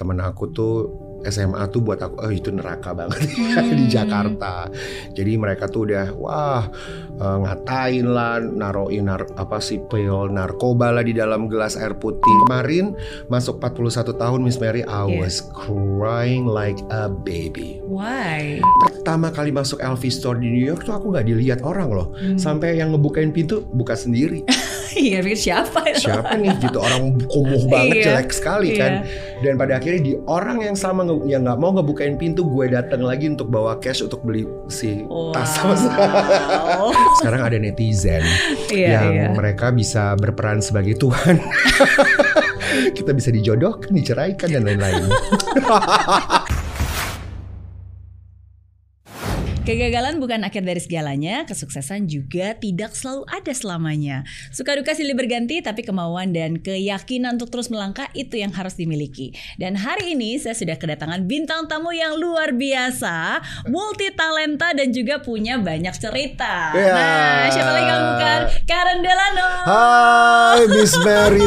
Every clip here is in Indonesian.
temen aku tuh SMA tuh buat aku oh itu neraka banget di Hmm. Jakarta. Jadi mereka tuh udah wah eh, ngatain lah, naruhin nar apa sih pil narkoba lah di dalam gelas air putih. Kemarin masuk 41 tahun Miss Mary, I Yeah. was crying like a baby. Why? Pertama kali masuk LV Store di New York tuh aku nggak dilihat orang loh. Hmm. Sampai yang ngebukain pintu buka sendiri. Iya, pikir siapa? Siapa nih gitu orang kumuh banget Iya, jelek sekali kan. Dan pada akhirnya di orang yang sama yang nggak mau ngebukain pintu gue datang lagi untuk bawa cash untuk beli si tas sama Wow. sekarang ada netizen Iya, yang iya. mereka bisa berperan sebagai Tuhan kita bisa dijodohkan diceraikan dan lain-lain Kegagalan bukan akhir dari segalanya, kesuksesan juga tidak selalu ada selamanya. Suka duka silih berganti, tapi kemauan dan keyakinan untuk terus melangkah itu yang harus dimiliki. Dan hari ini saya sudah kedatangan bintang tamu yang luar biasa, multi talenta dan juga punya banyak cerita. Ya. Nah, siapa lagi kalau bukan Karen Delano. Hai Miss Mary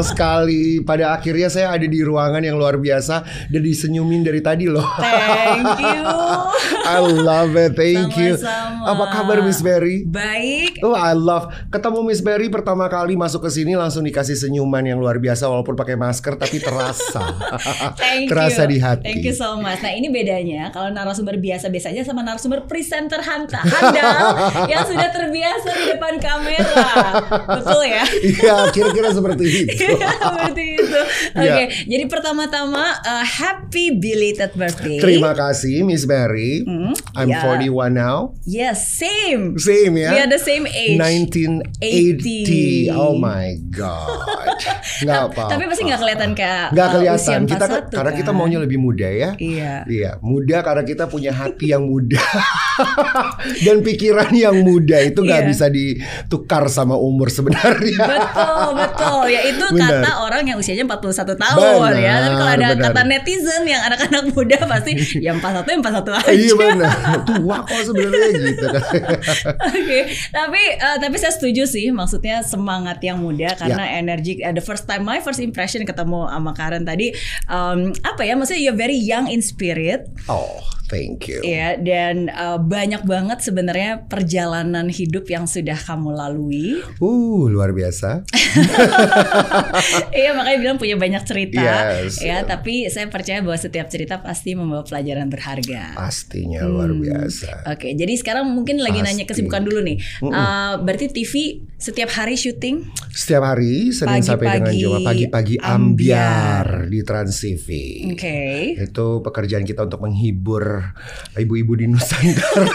senang sekali pada akhirnya saya ada di ruangan yang luar biasa dan disenyumin dari tadi loh Thank you. I love it thank you Sama-sama. apa kabar Miss Mary Baik. Oh, I love ketemu Miss Berry pertama kali masuk ke sini langsung dikasih senyuman yang luar biasa walaupun pakai masker tapi terasa. Thank terasa you. di hati. Thank you so much. Nah ini bedanya kalau narasumber biasa biasanya sama narasumber presenter hanta handal yang sudah terbiasa di depan kamera. Betul ya? Iya, kira-kira seperti itu. Iya, Seperti itu. Oke, Iya. jadi pertama-tama uh, happy belated birthday. Terima kasih Miss Berry. Hmm, I'm ya. 41 now. Yes, same. Same ya. We are the same age. 1980. 80. Oh my god. Nggak apa. Tapi pasti nggak kelihatan kayak Nggak uh, kelihatan. usia Kita kan 41 karena kita kan? maunya lebih muda ya. Iya. Iya, muda karena kita punya hati yang muda dan pikiran yang muda itu nggak Iya. bisa ditukar sama umur sebenarnya. Betul, betul. Ya itu Benar. kata orang yang usianya 41 tahun ya. Tapi kalau ada Benar, kata benar. netizen yang anak-anak muda pasti yang 41 yang 41 aja. Iya benar, tua kok sebenarnya gitu kan. Oke, tapi eh, tapi saya setuju sih, maksudnya semangat yang muda karena Ya. energi. eh, the first time, my first impression ketemu sama Karen tadi, em, apa ya? Maksudnya you're very young in spirit, Oh, thank you. ya, dan eh, banyak banget sebenarnya perjalanan hidup yang sudah kamu lalui. Uh, luar biasa. Iya, makanya bilang punya banyak cerita, Yes. ya. Tapi saya percaya bahwa setiap cerita pasti membawa pelajaran berharga. Pastinya luar biasa. Oke, jadi sekarang mungkin lagi nanya Pasti. kesibukan dulu nih. Eh, berarti TV setiap hari syuting? Setiap hari Senin sampai dengan Pagi-pagi Jumat pagi-pagi ambiar. ambiar di Trans TV. Oke. Itu pekerjaan kita untuk menghibur ibu-ibu di Nusantara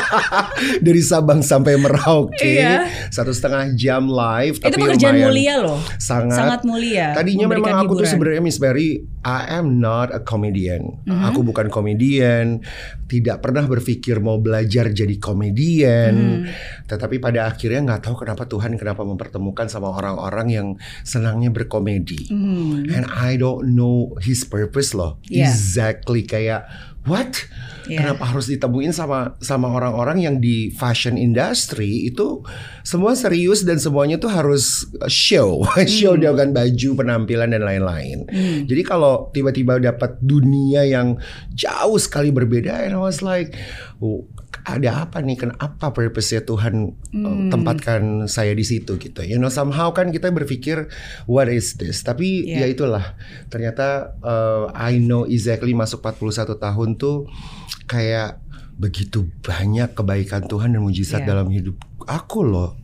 dari Sabang sampai Merauke Iya. satu setengah jam live. Itu tapi pekerjaan lumayan mulia loh. Sangat, Sangat mulia. Tadinya memang aku tuh hiburan. sebenarnya Miss Berry, I am not a comedian. Mhm. Aku bukan komedian, tidak pernah berpikir mau belajar jadi komedian. Mhm. Tetapi pada akhirnya nggak tahu kenapa Tuhan kenapa mempertemukan sama orang-orang yang senangnya berkomedi. Hmm. And I don't know his purpose loh. Yeah. Exactly kayak what? Yeah. Kenapa harus ditemuin sama sama orang-orang yang di fashion industry itu semua serius dan semuanya tuh harus show, show Hmm. dengan baju, penampilan dan lain-lain. Jadi kalau tiba-tiba dapat dunia yang jauh sekali berbeda, and I was like, oh, ada apa nih? Kenapa purpose-nya Tuhan uh, Hmm. tempatkan saya di situ gitu? You know, somehow kan kita berpikir what is this? Tapi Yeah. ya itulah. Ternyata uh, I know exactly masuk 41 tahun tuh kayak begitu banyak kebaikan Tuhan dan mujizat Yeah. dalam hidup aku loh.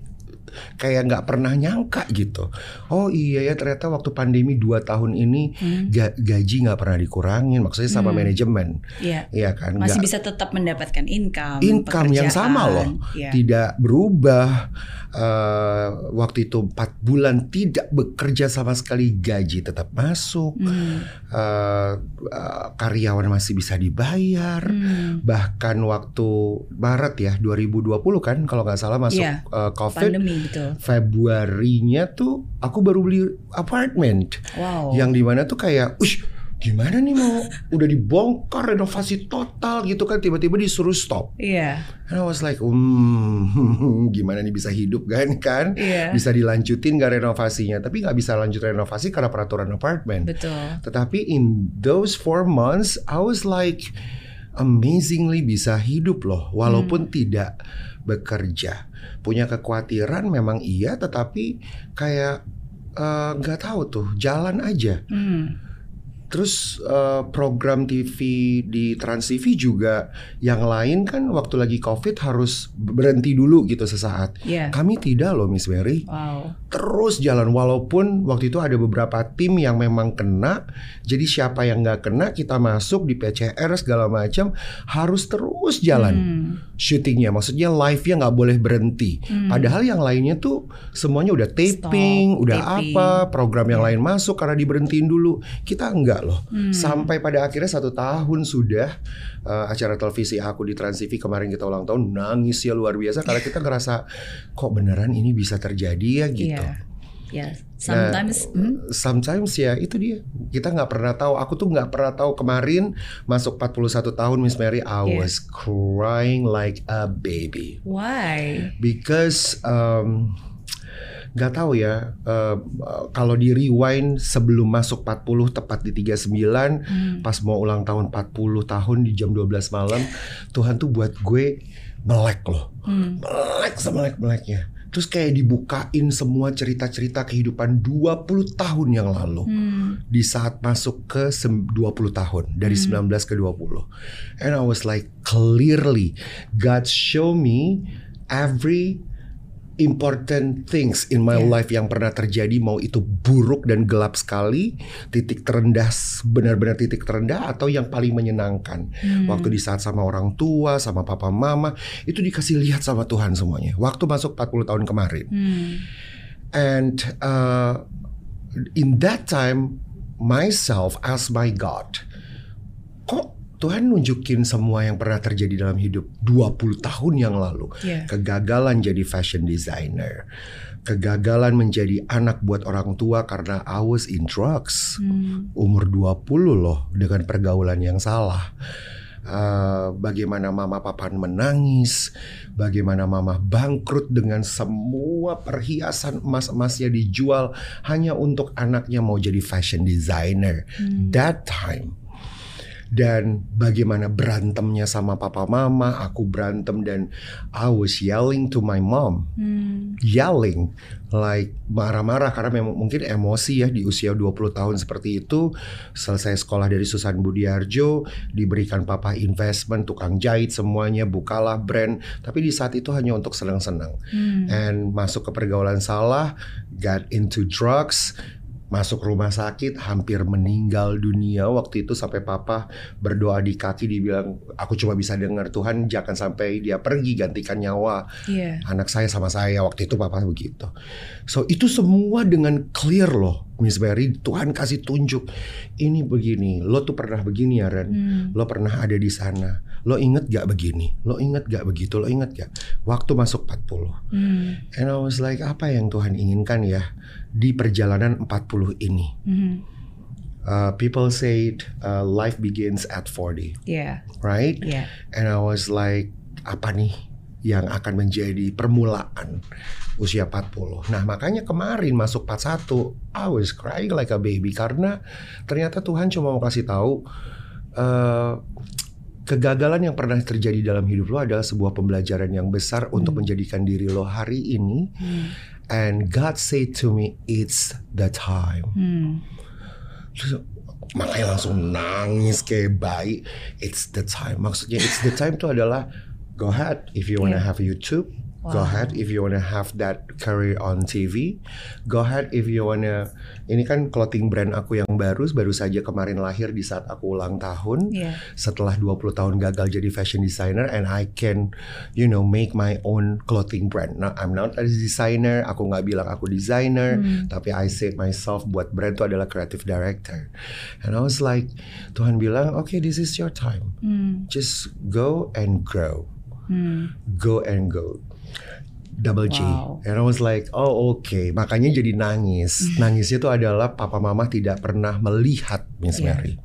Kayak nggak pernah nyangka gitu. Oh iya ya ternyata waktu pandemi dua tahun ini ga- gaji nggak pernah dikurangin, maksudnya sama Hmm. manajemen, Iya. Iya kan? Masih Nggak- bisa tetap mendapatkan income, income yang sama loh. Iya. tidak berubah. Eh, waktu itu empat bulan tidak bekerja sama sekali, gaji tetap masuk, Hmm. Eh, karyawan masih bisa dibayar. Hmm. Bahkan waktu Maret ya 2020 kan kalau nggak salah masuk Iya. eh, COVID. Pandemi betul. Februarinya tuh aku baru beli apartemen Wow. yang di mana tuh kayak, ush gimana nih mau udah dibongkar renovasi total gitu kan tiba-tiba disuruh stop. Iya. And I was like, hmm, gimana nih bisa hidup kan kan? Iya. Bisa dilanjutin gak renovasinya? Tapi nggak bisa lanjut renovasi karena peraturan apartemen. Betul. Tetapi in those four months, I was like amazingly bisa hidup loh, walaupun tidak bekerja. Punya kekhawatiran memang iya, tetapi kayak eh, nggak tahu tuh, jalan aja. Hmm. Terus eh, program TV di Trans TV juga yang lain kan waktu lagi COVID harus berhenti dulu gitu sesaat. Iya. Kami tidak loh Miss Mary Wow. terus jalan walaupun waktu itu ada beberapa tim yang memang kena jadi siapa yang nggak kena kita masuk di PCR segala macam harus terus jalan Hmm. syutingnya maksudnya live-nya nggak boleh berhenti Hmm. padahal yang lainnya tuh semuanya udah taping Stop, udah taping. apa program yang lain masuk karena diberhentiin dulu kita enggak loh Hmm. sampai pada akhirnya satu tahun sudah eh, acara televisi aku di Trans TV kemarin kita ulang tahun nangis ya luar biasa karena kita ngerasa kok beneran ini bisa terjadi ya gitu Iya. Ya, sometimes hmm? sometimes ya itu dia kita nggak pernah tahu aku tuh nggak pernah tahu kemarin masuk 41 tahun Miss Mary I Yeah. was crying like a baby why? because um, nggak tahu ya uh, kalau di rewind sebelum masuk 40 tepat di 39 Hmm. pas mau ulang tahun 40 tahun di jam 12 malam Tuhan tuh buat gue melek loh Hmm. melek semelek-meleknya terus kayak dibukain semua cerita-cerita kehidupan 20 tahun yang lalu Hmm. di saat masuk ke sem- 20 tahun dari 19 ke 20 and I was like clearly God show me every important things in my Yeah. life yang pernah terjadi mau itu buruk dan gelap sekali titik terendah benar-benar titik terendah atau yang paling menyenangkan Hmm. waktu di saat sama orang tua sama papa mama itu dikasih lihat sama Tuhan semuanya waktu masuk 40 tahun kemarin Hmm. And uh, in that time, myself as my God, kok Tuhan nunjukin semua yang pernah terjadi dalam hidup 20 tahun yang lalu. Yeah. Kegagalan jadi fashion designer. Kegagalan menjadi anak buat orang tua karena I was in drugs. Hmm. Umur 20 loh dengan pergaulan yang salah. Eh, bagaimana mama papa menangis, bagaimana mama bangkrut dengan semua perhiasan emas-emasnya dijual hanya untuk anaknya mau jadi fashion designer. That time. Dan bagaimana berantemnya sama papa mama, aku berantem dan I was yelling to my mom Hmm. yelling like marah-marah karena memang mungkin emosi ya di usia 20 tahun seperti itu selesai sekolah dari Susan Budiarjo diberikan papa investment tukang jahit semuanya bukalah brand tapi di saat itu hanya untuk senang-senang Hmm. and masuk ke pergaulan salah got into drugs masuk rumah sakit hampir meninggal dunia waktu itu sampai papa berdoa di kaki dibilang aku cuma bisa dengar Tuhan jangan sampai dia pergi gantikan nyawa Iya. anak saya sama saya waktu itu papa begitu. So itu semua dengan clear loh, Miss Mary. Tuhan kasih tunjuk ini begini. Lo tuh pernah begini ya Ren. Hmm. Lo pernah ada di sana. Lo inget gak begini? Lo inget gak begitu? Lo inget gak? Waktu masuk 40. Hmm. And I was like apa yang Tuhan inginkan ya di perjalanan 40 ini. Hmm. Uh, people said uh, life begins at 40, Yeah. right? Yeah. And I was like, apa nih yang akan menjadi permulaan usia 40. Nah, makanya kemarin masuk 41, I was crying like a baby karena ternyata Tuhan cuma mau kasih tahu eh, kegagalan yang pernah terjadi dalam hidup lo adalah sebuah pembelajaran yang besar untuk menjadikan diri lo hari ini. Hmm. And God said to me, it's the time. Hmm. Terus makanya langsung nangis kayak bayi. It's the time. Maksudnya it's the time itu adalah go ahead if you wanna Yeah. have YouTube, Go ahead if you wanna have that career on TV. Go ahead if you wanna. Ini kan clothing brand aku yang baru, baru saja kemarin lahir di saat aku ulang tahun. Iya. Setelah 20 tahun gagal jadi fashion designer, and I can, you know, make my own clothing brand. Nah, I'm not a designer. Aku nggak bilang aku designer, tapi I said myself buat brand itu adalah creative director. And I was like, Tuhan bilang, okay, this is your time. Hmm. Just go and grow. Hmm. Go and go. Double G. Wow. And I was like, oh oke. Makanya jadi nangis. Nangisnya itu adalah papa mama tidak pernah melihat Miss Yeah. Mary.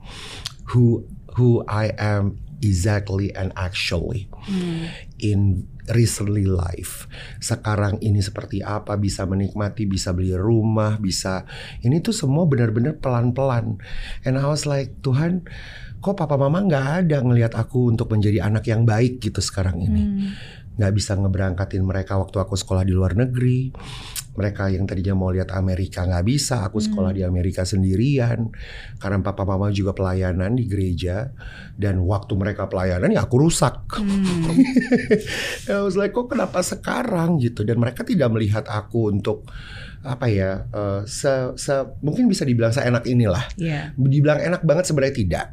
Who who I am exactly and actually Hmm. in recently life. Sekarang ini seperti apa bisa menikmati, bisa beli rumah, bisa ini tuh semua benar-benar pelan-pelan. And I was like, Tuhan, kok papa mama nggak ada ngelihat aku untuk menjadi anak yang baik gitu sekarang ini Hmm. Nggak bisa ngeberangkatin mereka waktu aku sekolah di luar negeri. Mereka yang tadinya mau lihat Amerika nggak bisa, aku sekolah di Amerika sendirian. Karena papa mama juga pelayanan di gereja dan waktu mereka pelayanan ya aku rusak. Hmm. I was like kok kenapa sekarang gitu dan mereka tidak melihat aku untuk apa ya eh, se, se- mungkin bisa dibilang seenak inilah. Iya. Dibilang enak banget sebenarnya tidak.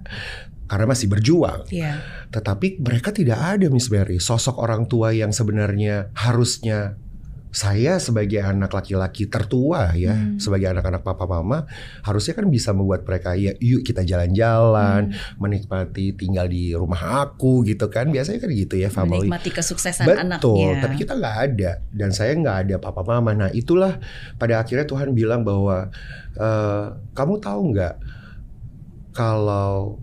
Karena masih berjuang. Iya. Tetapi mereka tidak ada Miss Mary sosok orang tua yang sebenarnya harusnya saya sebagai anak laki-laki tertua ya Hmm. sebagai anak-anak papa mama harusnya kan bisa membuat mereka ya yuk kita jalan-jalan Hmm. menikmati tinggal di rumah aku gitu kan biasanya kan gitu ya family Menikmati kesuksesan Betul, anaknya. tapi kita nggak ada dan saya nggak ada papa mama. Nah itulah pada akhirnya Tuhan bilang bahwa eh, kamu tahu nggak kalau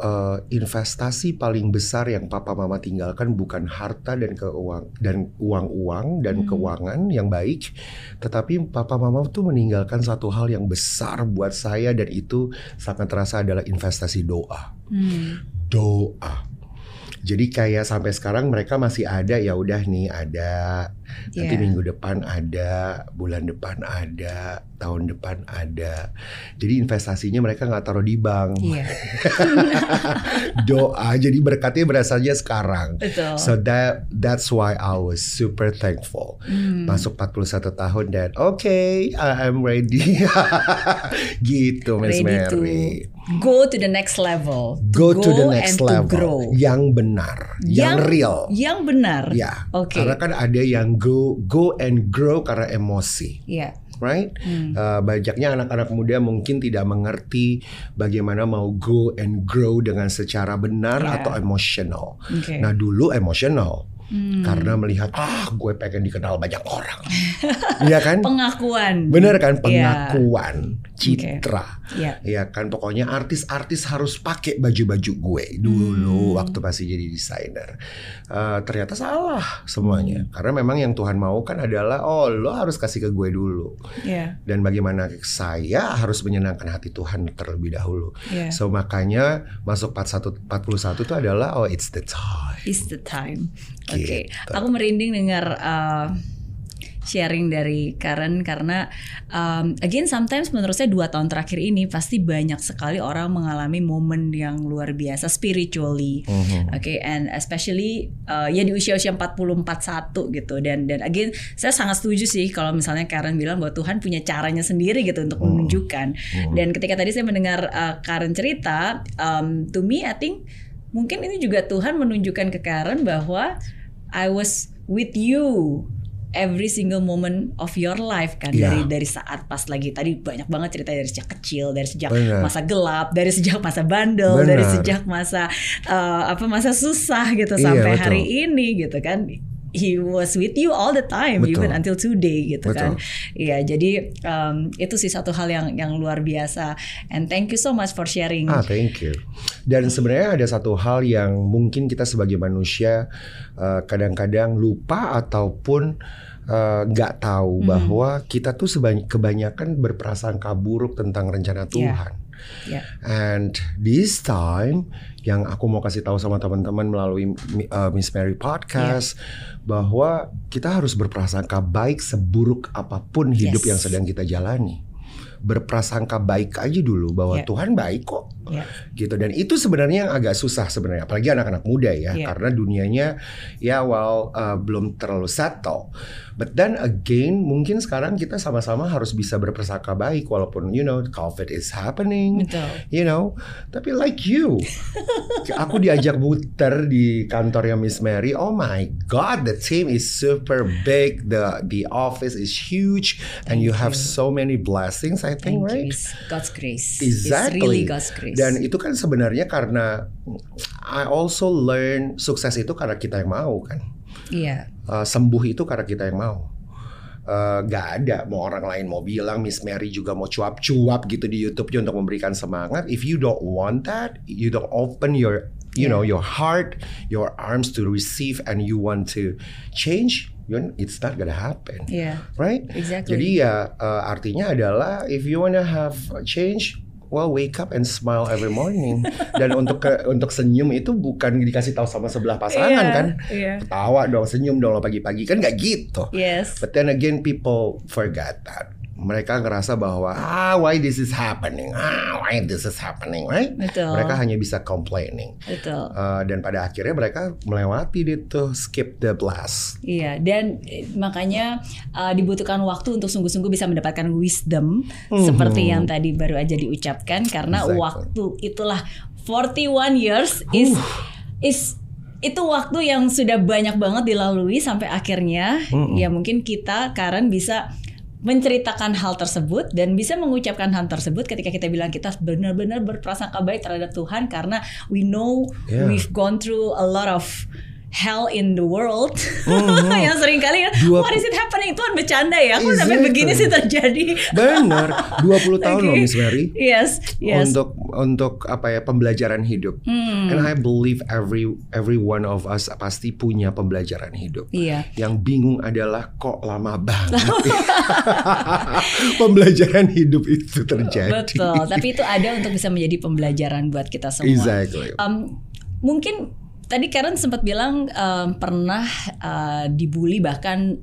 eh, investasi paling besar yang papa mama tinggalkan bukan harta dan keuang dan uang-uang dan Hmm. keuangan yang baik, tetapi papa mama tuh meninggalkan satu hal yang besar buat saya dan itu sangat terasa adalah investasi doa Hmm. doa. Jadi kayak sampai sekarang mereka masih ada ya udah nih ada nanti Iya. minggu depan ada bulan depan ada tahun depan ada. Jadi investasinya mereka nggak taruh di bank Iya. doa jadi berkatnya berasalnya sekarang. Betul. So that that's why I was super thankful. Hmm. Masuk 41 tahun dan oke I'm ready. gitu Miss Ready to Mary. go to the next level. Go, to the next and to level grow. yang benar, yang, real. Yang benar. Ya, Oke. karena kan ada yang go go and grow karena emosi, Iya. right? Hmm. Uh, banyaknya anak-anak muda mungkin tidak mengerti bagaimana mau go and grow dengan secara benar Ya. atau emosional. Oke. Nah dulu emosional Hmm. karena melihat ah gue pengen dikenal banyak orang, Iya kan? pengakuan. Bener kan Iya. pengakuan, citra. Iya. Ya kan pokoknya artis-artis harus pakai baju-baju gue dulu Hmm. waktu masih jadi desainer. Eh, ternyata salah semuanya karena memang yang Tuhan mau kan adalah oh lo harus kasih ke gue dulu Iya. dan bagaimana saya harus menyenangkan hati Tuhan terlebih dahulu. Iya. So makanya masuk 41 41 itu adalah oh it's the time. Is the time. Oke, Gitu. aku merinding dengar uh, sharing dari Karen karena um, again sometimes menurut saya dua tahun terakhir ini pasti banyak sekali orang mengalami momen yang luar biasa spiritually. Mhm. Oke, and especially uh, ya di usia-usia 44 satu gitu dan dan again saya sangat setuju sih kalau misalnya Karen bilang bahwa Tuhan punya caranya sendiri gitu untuk Hmm. menunjukkan. Hmm. Dan ketika tadi saya mendengar uh, Karen cerita, um, to me I think mungkin ini juga Tuhan menunjukkan ke Karen bahwa I was with you every single moment of your life kan Iya. dari dari saat pas lagi tadi banyak banget cerita dari sejak kecil dari sejak Benar. masa gelap dari sejak masa bandel dari Benar. sejak masa uh, apa masa susah gitu Iya, sampai betul. hari ini gitu kan he was with you all the time Betul. even until today gitu kan Betul. Iya, jadi um, itu sih satu hal yang yang luar biasa. And thank you so much for sharing. Ah, thank you. Dan sebenarnya ada satu hal yang mungkin kita sebagai manusia eh, kadang-kadang lupa ataupun eh, nggak tahu Mhm. bahwa kita tuh sebany- kebanyakan berprasangka buruk tentang rencana Tuhan. Ya. And this time yang aku mau kasih tahu sama teman-teman melalui uh, Miss Mary podcast bahwa kita harus berprasangka baik seburuk apa pun hidup Yes. yang sedang kita jalani. Berprasangka baik aja dulu bahwa Yeah. Tuhan baik kok. Iya. gitu dan itu sebenarnya yang agak susah sebenarnya apalagi anak-anak muda ya Iya. karena dunianya ya well uh, belum terlalu settle but then again mungkin sekarang kita sama-sama harus bisa berpersangka baik walaupun you know covid is happening Betul. you know tapi like you aku diajak muter di kantornya Miss Mary oh my god the team is super big the the office is huge and you have so many blessings I think Thank right you. God's grace. Exactly. It's really God's grace. Dan itu kan sebenarnya karena I also learn sukses itu karena kita yang mau kan. Iya. Uh, sembuh itu karena kita yang mau. Uh, gak ada mau orang lain mau bilang Miss Mary juga mau cuap-cuap gitu di YouTube-nya untuk memberikan semangat. If you don't want that, you don't open your you know your heart, your arms to receive and you want to change, you it's not gonna happen. Iya. Right? Exactly. Jadi ya uh, artinya adalah if you wanna have change, well wake up and smile every morning. Dan untuk ke- untuk senyum itu bukan dikasih tahu sama sebelah pasangan Iya, kan. iya. Tawa dong, senyum dong pagi-pagi kan nggak gitu. Yes. But then again people forget that. Mereka ngerasa bahwa ah why this is happening, ah why this is happening, right? Betul. Mereka hanya bisa complaining. Betul. Uh, dan pada akhirnya mereka melewati itu skip the blast. Iya, dan eh, makanya uh, dibutuhkan waktu untuk sungguh-sungguh bisa mendapatkan wisdom Mhm. seperti yang tadi baru aja diucapkan karena Exactly. waktu itulah 41 years is is itu waktu yang sudah banyak banget dilalui sampai akhirnya Mhm. ya mungkin kita Karen bisa menceritakan hal tersebut dan bisa mengucapkan hal tersebut ketika kita bilang kita benar-benar berprasangka baik terhadap Tuhan karena we know Yeah. we've gone through a lot of hell in the world Mhm. yang sering kali ya Dua- what is it happening Tuhan bercanda ya aku sampai begini sih terjadi Benar, 20 tahun loh Oke. Miss Mary. yes yes untuk untuk apa ya pembelajaran hidup. Hmm. And I believe every every one of us pasti punya pembelajaran hidup. iya Yang bingung adalah kok lama banget pembelajaran hidup itu terjadi. betul tapi itu ada untuk bisa menjadi pembelajaran buat kita semua Exactly. Um, mungkin tadi Karen sempat bilang um, pernah uh, dibully bahkan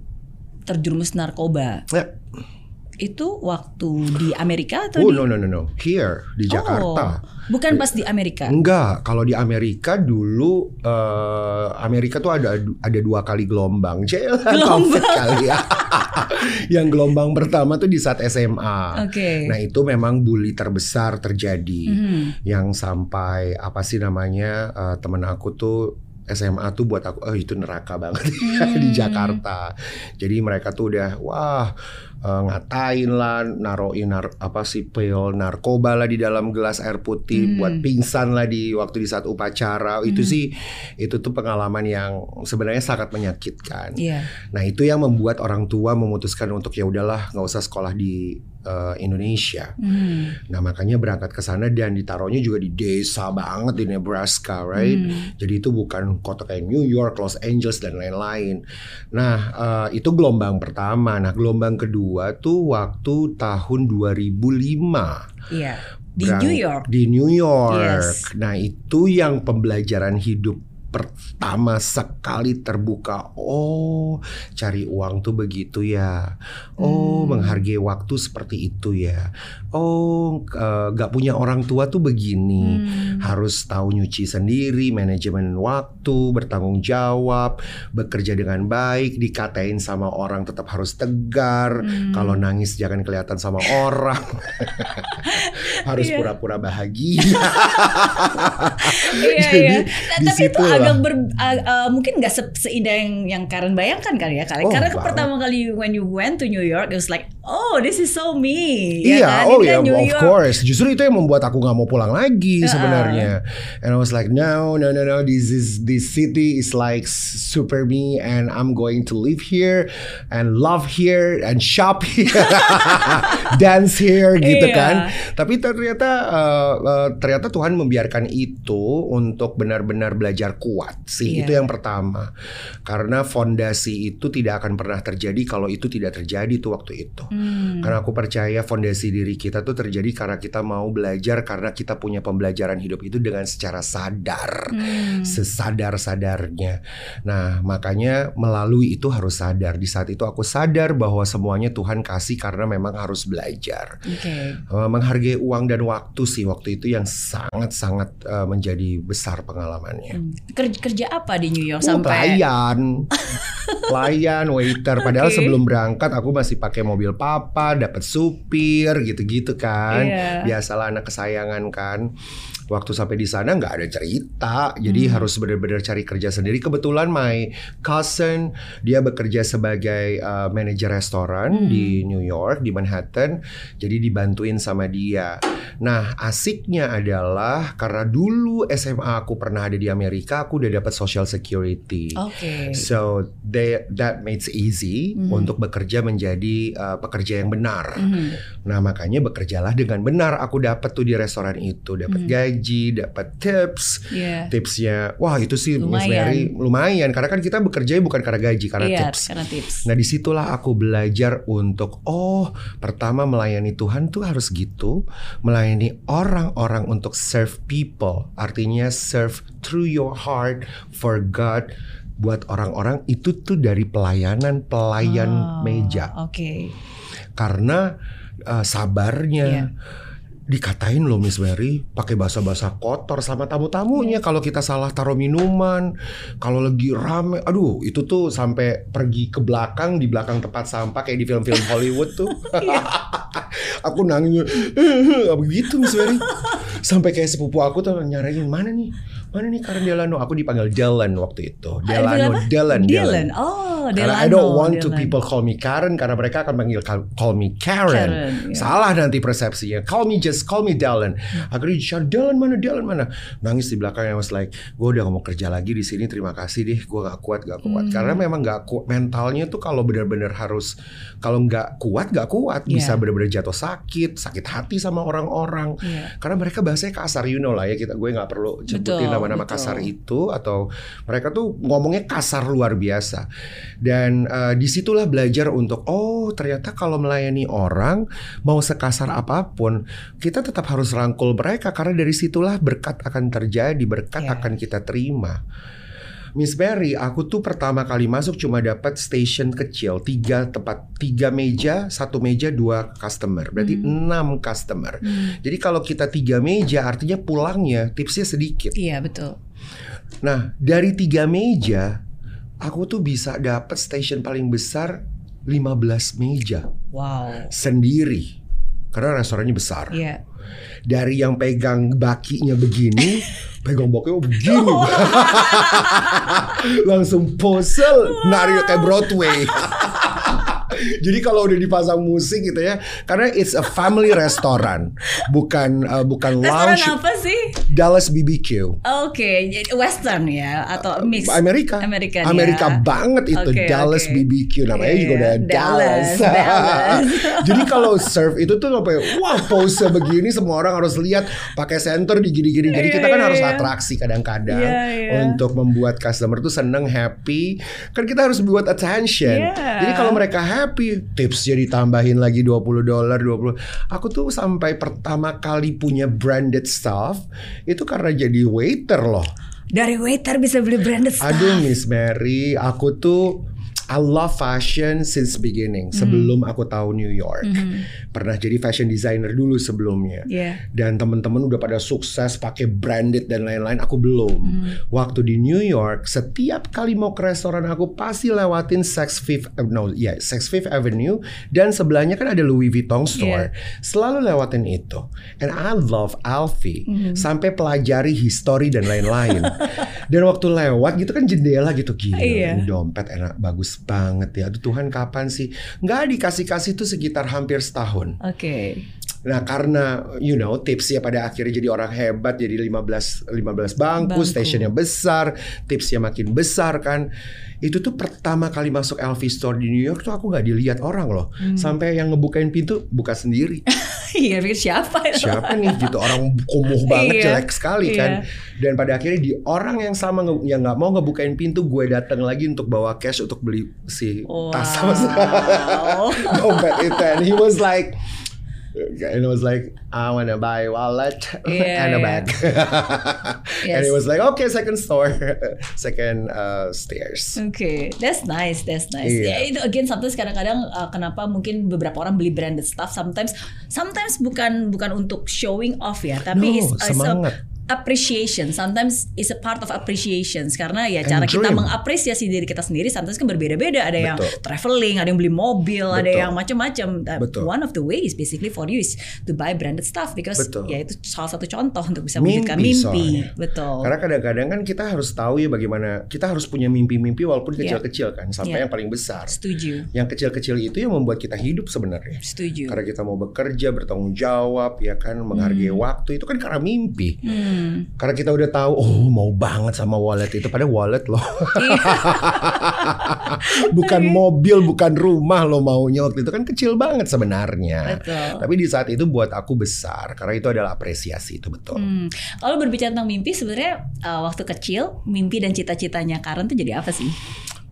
terjerumus narkoba Ya. Itu waktu di Amerika atau Oh di no no no no, here di Jakarta. Oh, bukan pas di Amerika Enggak, kalau di Amerika dulu eh, Amerika tuh ada ada dua kali gelombang. Jelah, Gelombang. Kali ya. Yang gelombang pertama tuh di saat SMA. Oke. Nah, itu memang bully terbesar terjadi. Mhm. Yang sampai apa sih namanya? eh, temen aku tuh SMA tuh buat aku, oh itu neraka banget ya di Hmm. Jakarta. Jadi mereka tuh udah wah eh, ngatain lah, naroin nar, apa sih pil narkoba lah di dalam gelas air putih, Hmm. buat pingsan lah di waktu di saat upacara. Itu Hmm. sih itu tuh pengalaman yang sebenarnya sangat menyakitkan. Iya. Nah itu yang membuat orang tua memutuskan untuk ya udahlah nggak usah sekolah di eh, Indonesia. Mhm. Nah makanya berangkat ke sana dan ditaruhnya juga di desa banget di Nebraska, right? Hmm. Jadi itu bukan kota kayak New York, Los Angeles dan lain-lain. Nah eh, itu gelombang pertama. Nah gelombang kedua tuh waktu tahun 2005 Iya. Di New York. Di New York. Yes. Nah itu yang pembelajaran hidup pertama sekali terbuka. Oh, cari uang tuh begitu ya. Oh, Hmm. menghargai waktu seperti itu ya. Oh, eh, gak punya orang tua tuh begini. Hmm. Harus tahu nyuci sendiri, manajemen waktu, bertanggung jawab, bekerja dengan baik, dikatain sama orang tetap harus tegar. Hmm. Kalau nangis jangan kelihatan sama orang. harus Iya. pura-pura bahagia. Iya Jadi, iya. Nah, tapi itu di situlah. Agak ber, uh, uh, mungkin nggak se- seindah yang yang Karen bayangkan kali ya kali. Oh, Karena banget. pertama kali when you went to New York, it was like, oh this is so me. ya Iya, kan? oh Ini ya, kan New of York. course. Justru itu yang membuat aku nggak mau pulang lagi Uh-uh. sebenarnya. And I was like, no, no, no, no. This is this city is like super me, and I'm going to live here and love here and shop here, dance here, gitu Iya. kan. Tapi ternyata uh, uh, ternyata Tuhan membiarkan itu untuk benar-benar belajar kuat sih. Iya. Itu yang pertama. Karena fondasi itu tidak akan pernah terjadi kalau itu tidak terjadi tuh waktu itu. Hmm. Karena aku percaya fondasi diri kita tuh terjadi karena kita mau belajar karena kita punya pembelajaran hidup itu dengan secara sadar. Hmm. Sesadar-sadarnya. Nah, makanya melalui itu harus sadar. Di saat itu aku sadar bahwa semuanya Tuhan kasih karena memang harus belajar. Eh, menghargai uang dan waktu sih waktu itu yang sangat-sangat eh, menjadi besar pengalamannya. Hmm. Kerja, kerja apa di New York Oh, sampai? pelayan, pelayan, waiter. Padahal Oke. sebelum berangkat aku masih pakai mobil papa, dapat supir, gitu-gitu kan. Iya. Biasalah anak kesayangan kan. Waktu sampai di sana nggak ada cerita, jadi Hmm. harus benar-benar cari kerja sendiri. Kebetulan my cousin dia bekerja sebagai uh, manajer restoran Hmm. di New York di Manhattan, jadi dibantuin sama dia. Nah asiknya adalah karena dulu SMA aku pernah ada di Amerika, aku udah dapat social security. Oke. So they, that makes easy Mhm. untuk bekerja menjadi uh, pekerja yang benar. Mhm. Nah makanya bekerjalah dengan benar. Aku dapat tuh di restoran itu, dapat Mhm. gaji, dapat tips. Iya. Tipsnya, wah itu sih Miss Lumayan. Mary lumayan. Karena kan kita bekerja bukan karena gaji, karena Iya, tips. karena tips. Nah di situlah aku belajar untuk oh pertama melayani Tuhan tuh harus gitu, melayani orang-orang untuk serve people, artinya serve through your heart for God. Buat orang-orang itu tuh dari pelayanan pelayan Oh, meja. Oke. karena uh, sabarnya. Iya. dikatain loh Miss Mary pakai bahasa-bahasa kotor sama tamu-tamunya. Kalau kita salah taruh minuman kalau lagi rame aduh itu tuh sampai pergi ke belakang di belakang tempat sampah kayak di film-film Hollywood tuh. Aku nangis begitu Miss Mary. Sampai kayak sepupu aku tuh nyariin mana nih mana nih Karen Delano aku dipanggil Dylan waktu itu Delano apa? Dylan Dylan. Oh, Delano. karena I don't want to Dylan. people call me Karen karena mereka akan panggil call me Karen. Karen, ya. Salah nanti persepsinya. Call me just call me Dylan. Akhirnya di Dylan mana Dylan mana. Nangis di belakang I was like, gue udah gak mau kerja lagi di sini. Terima kasih deh. Gue gak kuat gak kuat. Hmm. Karena memang gak kuat. Mentalnya tuh kalau benar-benar harus kalau nggak kuat gak kuat bisa Yeah. benar-benar jatuh sakit, sakit hati sama orang-orang. Iya. Karena mereka bahasanya kasar, you know lah ya kita gue nggak perlu sebutin Nama-nama betul. kasar itu atau mereka tuh ngomongnya kasar luar biasa. Dan eh, di situlah belajar untuk oh ternyata kalau melayani orang mau sekasar apa pun kita tetap harus rangkul mereka karena dari situlah berkat akan terjadi, berkat Iya. akan kita terima. Miss Mary, aku tuh pertama kali masuk cuma dapat station kecil, tiga tempat, tiga meja, satu meja dua customer, berarti Hmm. enam customer. Hmm. Jadi kalau kita tiga meja, artinya pulangnya tipsnya sedikit. Iya, betul. Nah, dari tiga meja, aku tuh bisa dapat station paling besar 15 meja Wow. sendiri. Karena restorannya besar. Iya. Dari yang pegang bakinya begini, pegang bakinya begini. Langsung posel, nari kayak Broadway. Jadi kalau udah dipasang musik gitu ya, karena it's a family restaurant, bukan uh, bukan Restoran lounge. apa sih? Dallas BBQ. Oke, jadi western ya atau mix? Amerika. American Amerika ya. banget itu Oke, Dallas oke. BBQ namanya Iya, juga udah Dallas. Dallas, Dallas. Jadi kalau serve itu tuh apa ya? Wah, pose begini semua orang harus lihat pakai center di gini-gini. Jadi Iya, kita kan iya, harus iya. atraksi kadang-kadang Iya, iya. untuk membuat customer tuh seneng, happy. Kan kita harus buat attention. Iya. Jadi kalau mereka happy, tipsnya ditambahin lagi 20 dolar, 20. Aku tuh sampai pertama kali punya branded stuff itu karena jadi waiter loh. Dari waiter bisa beli branded stuff. Aduh Miss Mary, aku tuh I love fashion since beginning. Sebelum aku tahu New York, Mhm. pernah jadi fashion designer dulu sebelumnya. Iya. Dan teman-teman udah pada sukses pakai branded dan lain-lain. Aku belum. Mhm. Waktu di New York, setiap kali mau ke restoran aku pasti lewatin Saks Fifth, no, ya Saks Fifth Avenue dan sebelahnya kan ada Louis Vuitton store. Selalu lewatin itu. And I love Alfie Mhm. sampai pelajari history dan lain-lain. dan waktu lewat gitu kan jendela gitu gila. Iya. Ini dompet enak bagus banget ya. Aduh Tuhan kapan sih? Nggak dikasih-kasih tuh sekitar hampir setahun. Oke. Nah karena you know tipsnya pada akhirnya jadi orang hebat jadi 15 15 bangku, Bangku. stationnya besar, tipsnya makin besar kan. Itu tuh pertama kali masuk LV Store di New York tuh aku nggak dilihat orang loh. Hmm. Sampai yang ngebukain pintu buka sendiri. Iya, pikir siapa itu? Siapa nih gitu orang kumuh banget Iya, jelek sekali kan. Dan pada akhirnya di orang yang sama yang nggak mau ngebukain pintu gue datang lagi untuk bawa cash untuk beli si tas sama Wow. dompet itu and he was like and it was like I wanna buy wallet Yeah, and a yeah. bag and Yes. it was like okay second store second uh, stairs Oke, that's nice, that's nice. Iya. Ya itu again sometimes kadang-kadang uh, kenapa mungkin beberapa orang beli branded stuff sometimes sometimes bukan bukan untuk showing off ya, tapi No, is, is a semangat. Appreciation. Sometimes is a part of appreciations karena ya And cara kita dream. mengapresiasi diri kita sendiri sometimes kan berbeda-beda. Ada yang Betul. traveling, ada yang beli mobil, ada Betul. yang macam-macam. One of the ways basically for you is to buy branded stuff because Betul. ya itu salah satu contoh untuk bisa Mimpi mewujudkan mimpi. soalnya. Betul. Karena kadang-kadang kan kita harus tahu ya bagaimana kita harus punya mimpi-mimpi walaupun Iya. kecil-kecil kan sampai Iya. yang paling besar. Setuju. Yang kecil-kecil itu yang membuat kita hidup sebenarnya. Setuju. Karena kita mau bekerja, bertanggung jawab, ya kan, menghargai waktu itu kan karena mimpi. Hmm. Karena kita udah tahu, oh mau banget sama wallet itu, padahal wallet loh, Iya. bukan mobil, bukan rumah lo maunya waktu itu kan kecil banget sebenarnya. Betul. Tapi di saat itu buat aku besar, karena itu adalah apresiasi itu betul. Hmm. Kalau berbicara tentang mimpi, sebenarnya uh, waktu kecil mimpi dan cita-citanya Karen tuh jadi apa sih?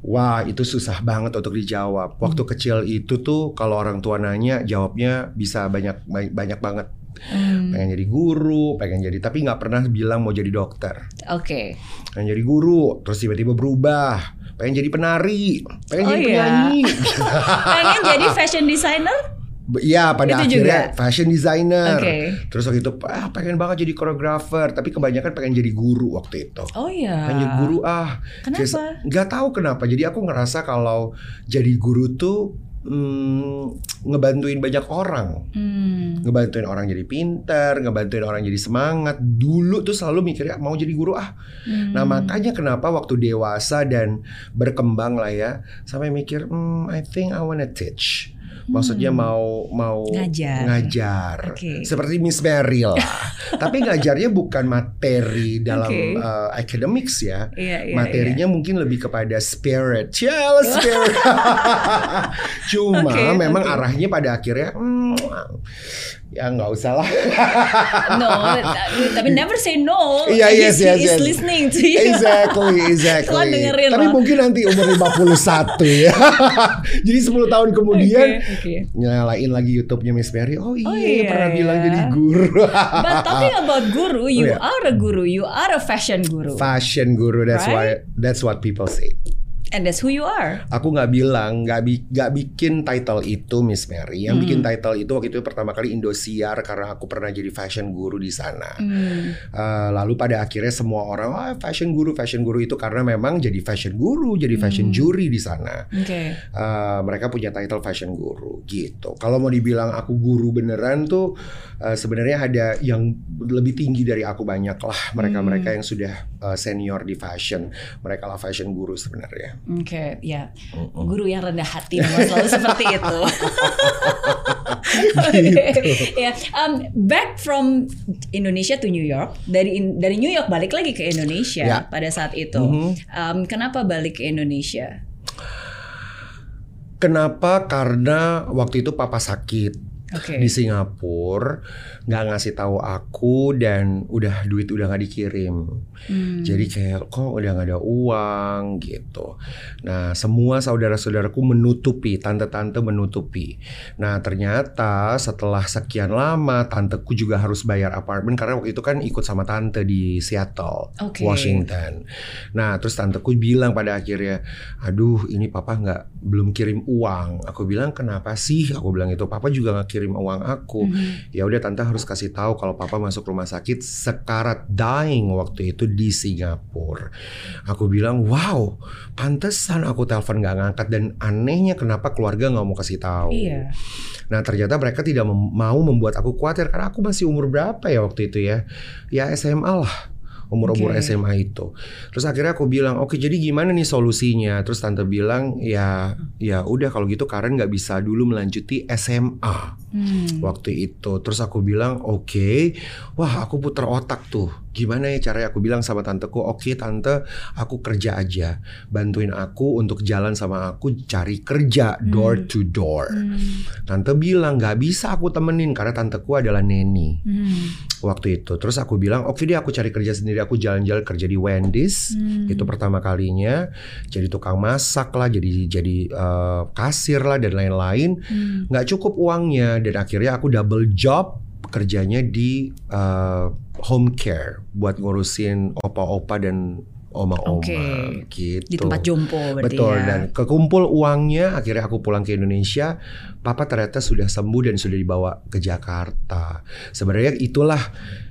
Wah itu susah banget untuk dijawab. Waktu Hmm. kecil itu tuh kalau orang tua nanya jawabnya bisa banyak banyak banget. Hmm. Pengen jadi guru, pengen jadi tapi nggak pernah bilang mau jadi dokter. Oke. Pengen jadi guru, terus tiba-tiba berubah. Pengen jadi penari, pengen Oh, jadi iya. penyanyi. Pengen jadi fashion designer? Iya pada Itu akhirnya juga? fashion designer. Oke. Terus waktu itu ah, pengen banget jadi koreografer, tapi kebanyakan pengen jadi guru waktu itu. Oh iya. Pengen jadi guru ah. Kenapa? Nggak tahu kenapa. Jadi aku ngerasa kalau jadi guru tuh hmm, ngebantuin banyak orang. Hmm. Ngebantuin orang jadi pinter, ngebantuin orang jadi semangat. Dulu tuh selalu mikirnya mau jadi guru ah. Hmm. Nah makanya kenapa waktu dewasa dan berkembang lah ya, sampai mikir, hmm, I think I wanna teach. Maksudnya Hmm. mau mau Ngajar. ngajar. Oke. seperti Miss Mary lah. Tapi ngajarnya bukan materi dalam Oke. uh, academics ya. Iya, iya, Materinya mungkin lebih kepada spirit, Cial, spirit. Cuma Oke, memang oke. arahnya pada akhirnya, hmm, ya nggak usah lah. No, tapi never say no. Iya, At yes, yes, yes. listening to you. Exactly, exactly. Setelah dengerin Tapi loh. mungkin nanti umur 51 ya. Jadi 10 tahun kemudian Oke, oke. nyalain lagi YouTube-nya Miss Mary. Oh iya, Oh iya, pernah iya. bilang jadi guru. But talking about guru, you Oh, iya. are a guru, you are a fashion guru. Fashion guru, that's Right? why that's what people say. And that's who you are. Aku nggak bilang, nggak bi- nggak bikin title itu Miss Mary. Yang Hmm. bikin title itu waktu itu pertama kali Indosiar karena aku pernah jadi fashion guru di sana. Hmm. Uh, lalu pada akhirnya semua orang, ah fashion guru, fashion guru itu karena memang jadi fashion guru, jadi fashion Hmm. juri di sana. Oke. Uh, mereka punya title fashion guru gitu. Kalau mau dibilang aku guru beneran tuh uh, sebenarnya ada yang lebih tinggi dari aku banyak lah. Mereka-mereka Hmm. yang sudah uh, senior di fashion, mereka lah fashion guru sebenarnya. Oke, ya. Mm-mm. Guru yang rendah hati memang selalu seperti itu. Gitu. ya, um, back from Indonesia to New York, dari in- dari New York balik lagi ke Indonesia Ya. pada saat itu. Mhm. Um, kenapa balik ke Indonesia? Kenapa? Karena waktu itu papa sakit Oke. di Singapura, nggak ngasih tahu aku dan udah duit udah nggak dikirim. Hmm. Jadi kayak kok udah nggak ada uang gitu. Nah semua saudara-saudaraku menutupi, tante-tante menutupi. Nah ternyata setelah sekian lama tanteku juga harus bayar apartemen karena waktu itu kan ikut sama tante di Seattle, Oke. Washington. Nah terus tanteku bilang pada akhirnya, aduh ini papa nggak belum kirim uang. Aku bilang kenapa sih? Aku bilang itu papa juga nggak kirim uang aku. Mhm. Ya udah tante harus kasih tahu kalau papa masuk rumah sakit sekarat dying waktu itu di Singapura. Aku bilang, wow, pantesan aku telepon nggak ngangkat dan anehnya kenapa keluarga nggak mau kasih tahu. Iya. Nah ternyata mereka tidak mem- mau membuat aku khawatir karena aku masih umur berapa ya waktu itu ya? Ya SMA lah. Umur-umur Oke. SMA itu. Terus akhirnya aku bilang, oke jadi gimana nih solusinya? Terus tante bilang, ya ya udah kalau gitu Karen nggak bisa dulu melanjuti SMA Hmm. waktu itu. Terus aku bilang, oke, wah aku puter otak tuh. Gimana ya caranya? Aku bilang sama tanteku, oke tante, aku kerja aja, bantuin aku untuk jalan sama aku cari kerja door to door. Hmm. Tante bilang nggak bisa aku temenin karena tanteku adalah neni Hmm. waktu itu. Terus aku bilang, oke deh aku cari kerja sendiri, aku jalan-jalan kerja di Wendy's. Hmm. Itu pertama kalinya jadi tukang masak lah, jadi jadi eh, kasir lah dan lain-lain. Hmm. Nggak cukup uangnya dan akhirnya aku double job kerjanya di eh, home care buat ngurusin opa-opa dan oma-oma Oke. gitu. Di tempat jompo berarti Betul ya. dan kekumpul uangnya akhirnya aku pulang ke Indonesia papa ternyata sudah sembuh dan sudah dibawa ke Jakarta sebenarnya itulah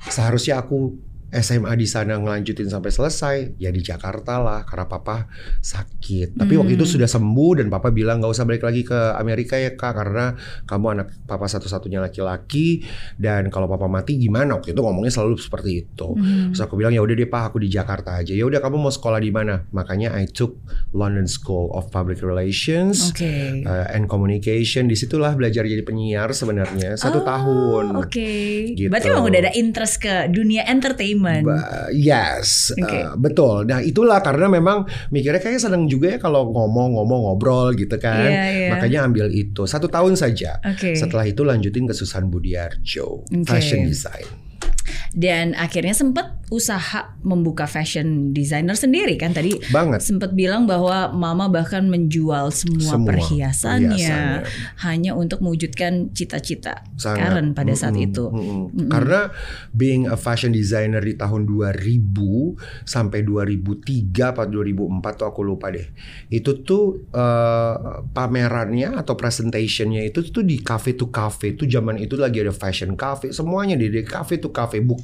seharusnya aku SMA di sana ngelanjutin sampai selesai ya di Jakarta lah karena papa sakit tapi waktu itu Hmm. sudah sembuh dan papa bilang nggak usah balik lagi ke Amerika ya kak karena kamu anak papa satu-satunya laki-laki dan kalau papa mati gimana waktu itu ngomongnya selalu seperti itu Hmm. Terus aku bilang ya udah deh pak aku di Jakarta aja. Ya udah kamu mau sekolah di mana? Makanya I took London School of Public Relations Oke. uh, and Communication. Di situlah belajar jadi penyiar sebenarnya satu Oh, tahun. Oke. Gitu. Berarti memang udah ada interest ke dunia entertainment. Ba- yes, Oke. uh, betul. Nah itulah karena memang mikirnya kayak seneng juga ya kalau ngomong-ngomong ngobrol gitu kan. Iya, iya. Makanya ambil itu satu tahun saja. Oke. Setelah itu lanjutin ke Susan Budiarjo, Oke. fashion design. Dan akhirnya sempat usaha membuka fashion designer sendiri kan tadi Banget. sempat bilang bahwa mama bahkan menjual semua, Semua perhiasannya, perhiasannya. hanya untuk mewujudkan cita-cita. Karen pada saat Mm-mm, itu. mm-mm. Mm-mm. Karena being a fashion designer di tahun 2000 sampai 2003 atau 2004 tuh aku lupa deh. Itu tuh eh, pamerannya atau presentationnya itu tuh di cafe to cafe. Itu zaman itu lagi ada fashion cafe, semuanya di di cafe to cafe bukan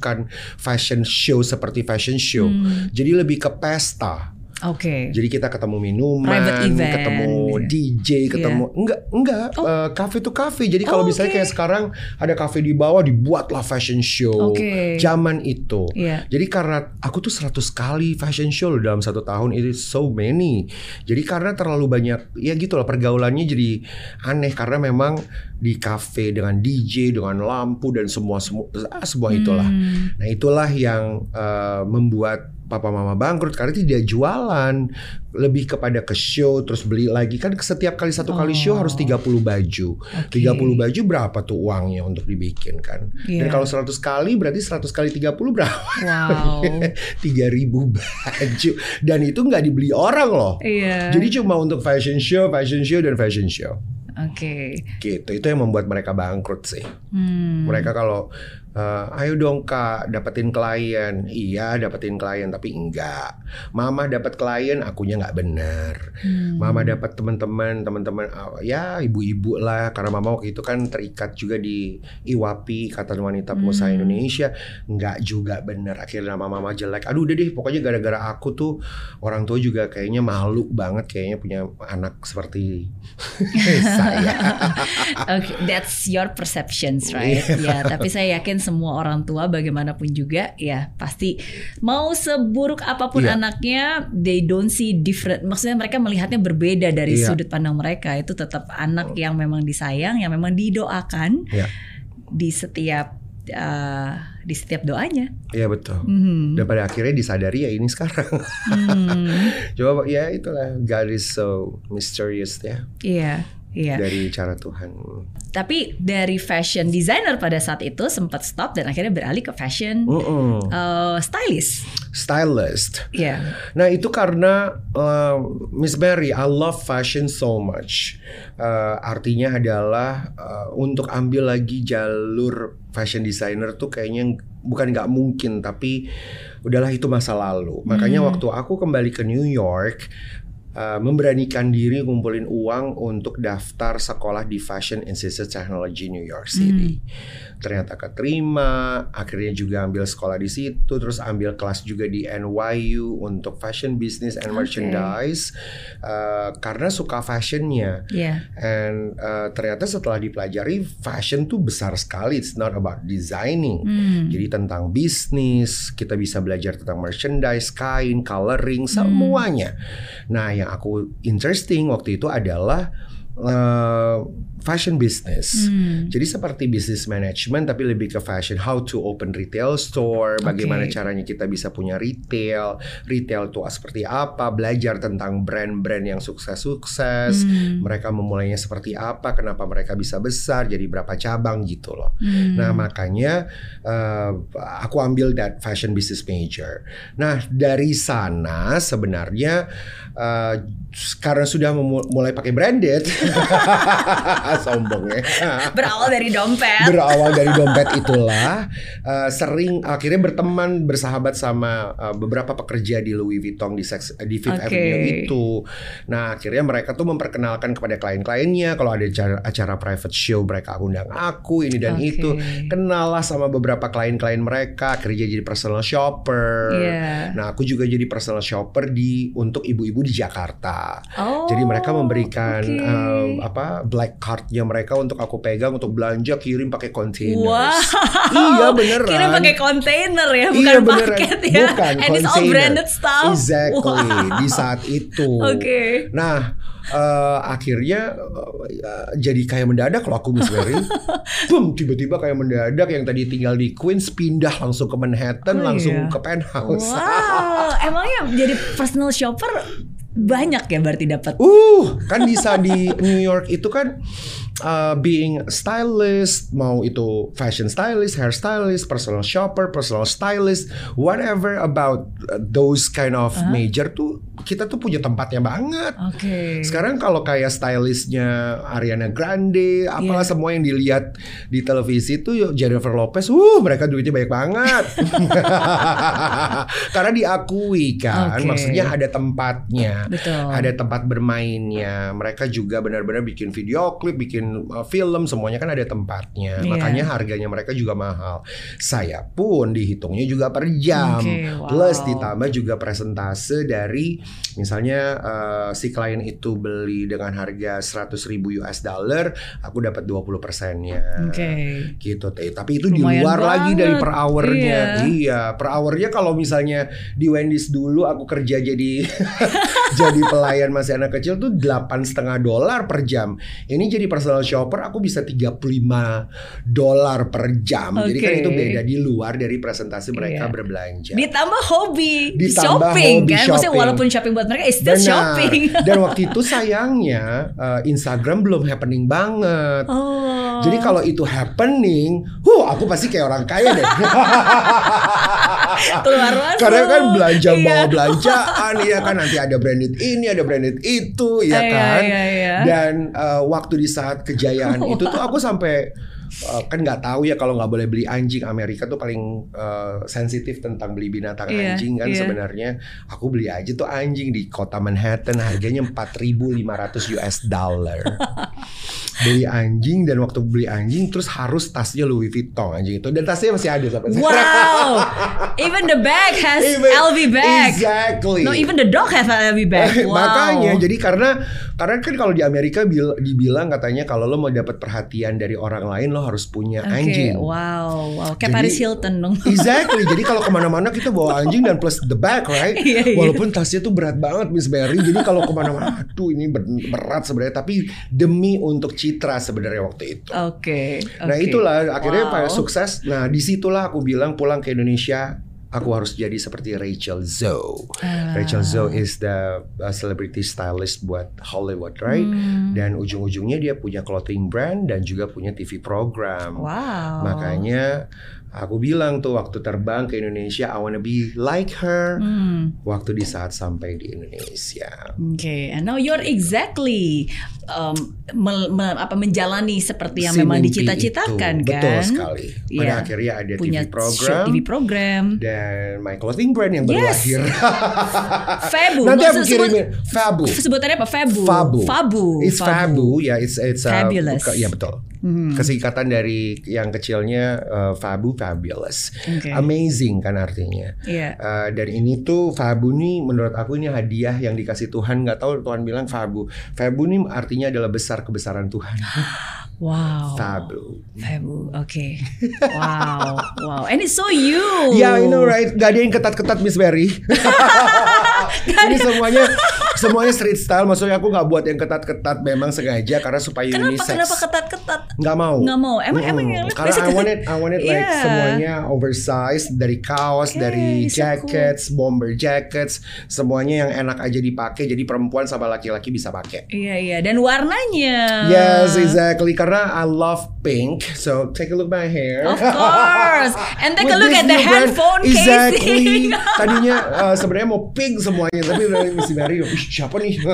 fashion show seperti fashion show. Hmm, Jadi lebih ke pesta. Oke. Jadi kita ketemu minuman, event, ketemu gitu. DJ, ketemu enggak enggak Oh. eh, cafe to cafe. Jadi kalau Oh, misalnya oke. kayak sekarang ada cafe di bawah dibuatlah fashion show. Oke. Zaman itu. Iya. Jadi karena aku tuh 100 kali fashion show dalam satu tahun itu so many. Jadi karena terlalu banyak ya gitu loh pergaulannya jadi aneh karena memang di cafe dengan DJ dengan lampu dan semua semua ah, semua itulah. Hmm, Nah itulah yang eh, membuat papa mama bangkrut karena tidak jualan lebih kepada ke show terus beli lagi kan setiap kali satu kali show Oh. harus 30 baju Oke. 30 baju berapa tuh uangnya untuk dibikin kan dan Iya. kalau 100 kali berarti 100 kali 30 berapa Wow. 3000 baju dan itu nggak dibeli orang loh Iya. jadi cuma untuk fashion show fashion show dan fashion show Oke. gitu itu yang membuat mereka bangkrut sih Hmm. mereka kalau eh, ayo dong kak dapetin klien. Iya dapetin klien tapi enggak. Mama dapat klien akunya nggak bener. Hmm. mama dapat teman-teman teman-teman ah, ya ibu-ibu lah. Karena mama waktu itu kan terikat juga di IWAPI Ikatan Wanita Pengusaha Hmm. Indonesia. Nggak juga bener. Akhirnya nama mama jelek. Aduh udah deh pokoknya gara-gara aku tuh orang tua juga kayaknya malu banget kayaknya punya anak seperti saya. Oke, that's your perceptions, right? ya, tapi saya yakin semua orang tua bagaimanapun juga ya pasti mau seburuk apa pun Iya. anaknya, they don't see different. Maksudnya mereka melihatnya berbeda dari Iya. sudut pandang mereka. Itu tetap anak yang memang disayang, yang memang didoakan Iya. di setiap uh, di setiap doanya. Iya betul Mhm. dan pada akhirnya disadari ya ini sekarang Hmm, Coba ya itulah God is so mysterious ya Iya, iya. dari cara Tuhan. Tapi dari fashion designer pada saat itu sempat stop dan akhirnya beralih ke fashion Mm-mm. uh, stylist. Stylist. Iya. Nah itu karena uh, Miss Mary, I love fashion so much. Uh, artinya adalah uh, untuk ambil lagi jalur fashion designer tuh kayaknya bukan nggak mungkin, tapi udahlah itu masa lalu. Makanya Hmm. waktu aku kembali ke New York, uh, memberanikan diri ngumpulin uang untuk daftar sekolah di Fashion Institute Technology New York City. Ternyata keterima, akhirnya juga ambil sekolah di situ, terus ambil kelas juga di NYU untuk fashion business and merchandise uh, karena suka fashionnya. Iya. And uh, ternyata setelah dipelajari fashion tuh besar sekali. It's not about designing. Hmm. Jadi tentang bisnis, kita bisa belajar tentang merchandise, kain, coloring, semuanya. Nah, yang aku interesting waktu itu adalah uh, fashion business. Hmm. Jadi seperti business management tapi lebih ke fashion. How to open retail store, bagaimana caranya kita bisa punya retail, retail itu seperti apa, belajar tentang brand-brand yang sukses-sukses, Hmm. mereka memulainya seperti apa, kenapa mereka bisa besar, jadi berapa cabang gitu loh. Hmm. Nah makanya eh, aku ambil that fashion business major. Nah dari sana sebenarnya eh, karena sudah mulai pakai branded, sombong ya. Berawal dari dompet. Berawal dari dompet itulah eh, sering akhirnya berteman bersahabat sama eh, beberapa pekerja di Louis Vuitton di, Sex- di Fifth Oke. Avenue itu. Nah akhirnya mereka tuh memperkenalkan kepada klien-kliennya kalau ada acara, acara private show mereka undang aku ini dan Oke. itu kenal lah sama beberapa klien-klien mereka akhirnya jadi personal shopper. Iya. Nah aku juga jadi personal shopper di untuk ibu-ibu di Jakarta. Oh. Jadi mereka memberikan oke. um, apa black cardnya mereka untuk aku pegang untuk belanja kirim pakai kontainer. Wow. Iya beneran. Kirim pakai kontainer ya, bukan iya beneran. paket ya. Bukan And it's all branded stuff. Exactly Wow. di saat itu. Oke. Nah eh, akhirnya eh, jadi kayak mendadak loh aku Miss Mary. Boom tiba-tiba kayak mendadak yang tadi tinggal di Queens pindah langsung ke Manhattan Oh, langsung iya. ke penthouse. Wow, emangnya jadi personal shopper banyak ya berarti dapat. Uh, kan bisa di New York itu kan uh, being stylist, mau itu fashion stylist, hair stylist, personal shopper, personal stylist, whatever about uh, those kind of major tuh kita tuh punya tempatnya banget. Oke. Sekarang kalau kayak stylistnya Ariana Grande, apalah Iya. semua yang dilihat di televisi itu Jennifer Lopez, uh mereka duitnya banyak banget. Karena diakui kan, Oke. maksudnya ada tempatnya, Betul. ada tempat bermainnya. Mereka juga benar-benar bikin video klip, bikin uh, film, semuanya kan ada tempatnya. Iya. Makanya harganya mereka juga mahal. Saya pun dihitungnya juga per jam, Oke, wow. plus ditambah juga presentase dari misalnya uh, si klien itu beli dengan harga 100 ribu US dollar, aku dapat 20 persennya. Oke. Gitu. Tapi itu di Lumayan luar lagi dari banget. per hournya. Iya. Iya, per hournya kalau misalnya di Wendy's dulu aku kerja jadi jadi pelayan masih anak kecil tuh delapan setengah dolar per jam. Ini jadi personal shopper aku bisa 35 dolar per jam. Jadi kan itu beda di luar dari presentasi mereka Iya. berbelanja. Ditambah hobi Ditambah shopping hobi kan, maksudnya shopping. walaupun shopping buat mereka, it's still Benar. shopping. Dan waktu itu sayangnya eh, Instagram belum happening banget. Oh. Jadi kalau itu happening, huh aku pasti kayak orang kaya deh. keluar masuk. Karena kan belanja Iya. bawa belanjaan ya kan nanti ada branded ini, ada branded itu ya Iya, kan. iya, iya. Dan eh, waktu di saat kejayaan itu tuh aku sampai eh, kan nggak tahu ya kalau nggak boleh beli anjing Amerika tuh paling eh, sensitif tentang beli binatang Iya, anjing kan iya. sebenarnya aku beli aja tuh anjing di kota Manhattan harganya 4.500 US dollar beli anjing dan waktu beli anjing terus harus tasnya Louis Vuitton anjing itu dan tasnya masih ada sampai sekarang. Wow, even the bag has Even- LV bag. Exactly. No, even the dog have LV bag. Wow. Makanya jadi karena karena kan kalau di Amerika bil- dibilang katanya kalau lo mau dapat perhatian dari orang lain lo harus punya Oke, anjing. wow, wow, kayak Jadi- Paris Hilton dong. Exactly. Jadi kalau ke mana-mana kita bawa anjing dan plus the bag, right? Iya, iya. Walaupun tasnya tuh berat banget, Miss Berry. Jadi kalau ke mana-mana, aduh ini ber- berat sebenarnya. Tapi demi untuk citra sebenarnya waktu itu. Oke. Nah oke. itulah akhirnya Wow. sukses. Nah di situlah aku bilang pulang ke Indonesia. Aku harus jadi seperti Rachel Zoe. Ah. Rachel Zoe is the uh, celebrity stylist buat Hollywood, right? Hmm. Dan ujung-ujungnya dia punya clothing brand dan juga punya TV program. Wow. Makanya Aku bilang tuh waktu terbang ke Indonesia, I wanna be like her. Hmm. Waktu di saat sampai di Indonesia. Oke, and now you're exactly um, mel- me- apa menjalani seperti yang Si memang dicita-citakan kan? Betul sekali. Pada Iya. akhirnya ada Punya TV program. TV program. dan my clothing brand yang baru Yes. lahir. Fabu. Nanti aku kirimin Fabu. Sebutannya apa? Fabu. Fabu. Fabu. It's Fabu, ya it's it's uh, Fabulous. ya betul. Hmm. Kesingkatan dari yang kecilnya uh, Fabu Fabulous. Oke. Amazing kan artinya. Iya. Uh, dan ini tuh Fabu nih menurut aku ini hadiah yang dikasih Tuhan nggak tahu Tuhan bilang Fabu. Fabu nih artinya adalah besar kebesaran Tuhan. Wow. Fabu. Fabu. Oke. Wow. Wow. And it's so you. Ya, you know right, gak ada yang ketat-ketat Miss Berry. Ini semuanya semuanya street style. Maksudnya aku nggak buat yang ketat-ketat memang sengaja karena supaya Kenapa unisex. kenapa ketat-ketat? Nggak mau. Nggak mau. Emang- Mm-mm. emang yang karena I want it, I want it like Yeah. semuanya oversized dari kaos, Okay, dari so jackets, bomber jackets, semuanya yang enak aja dipakai. Jadi perempuan sama laki-laki bisa pakai. Iya iya. Dan warnanya. Yes, exactly. Karena I love pink. So take a look at my hair. Of course. And take a look at the brand. handphone Exactly. Tadinya uh, sebenarnya mau pink semuanya, tapi dari Missy Mary, "Ih, siapa nih? Gitu.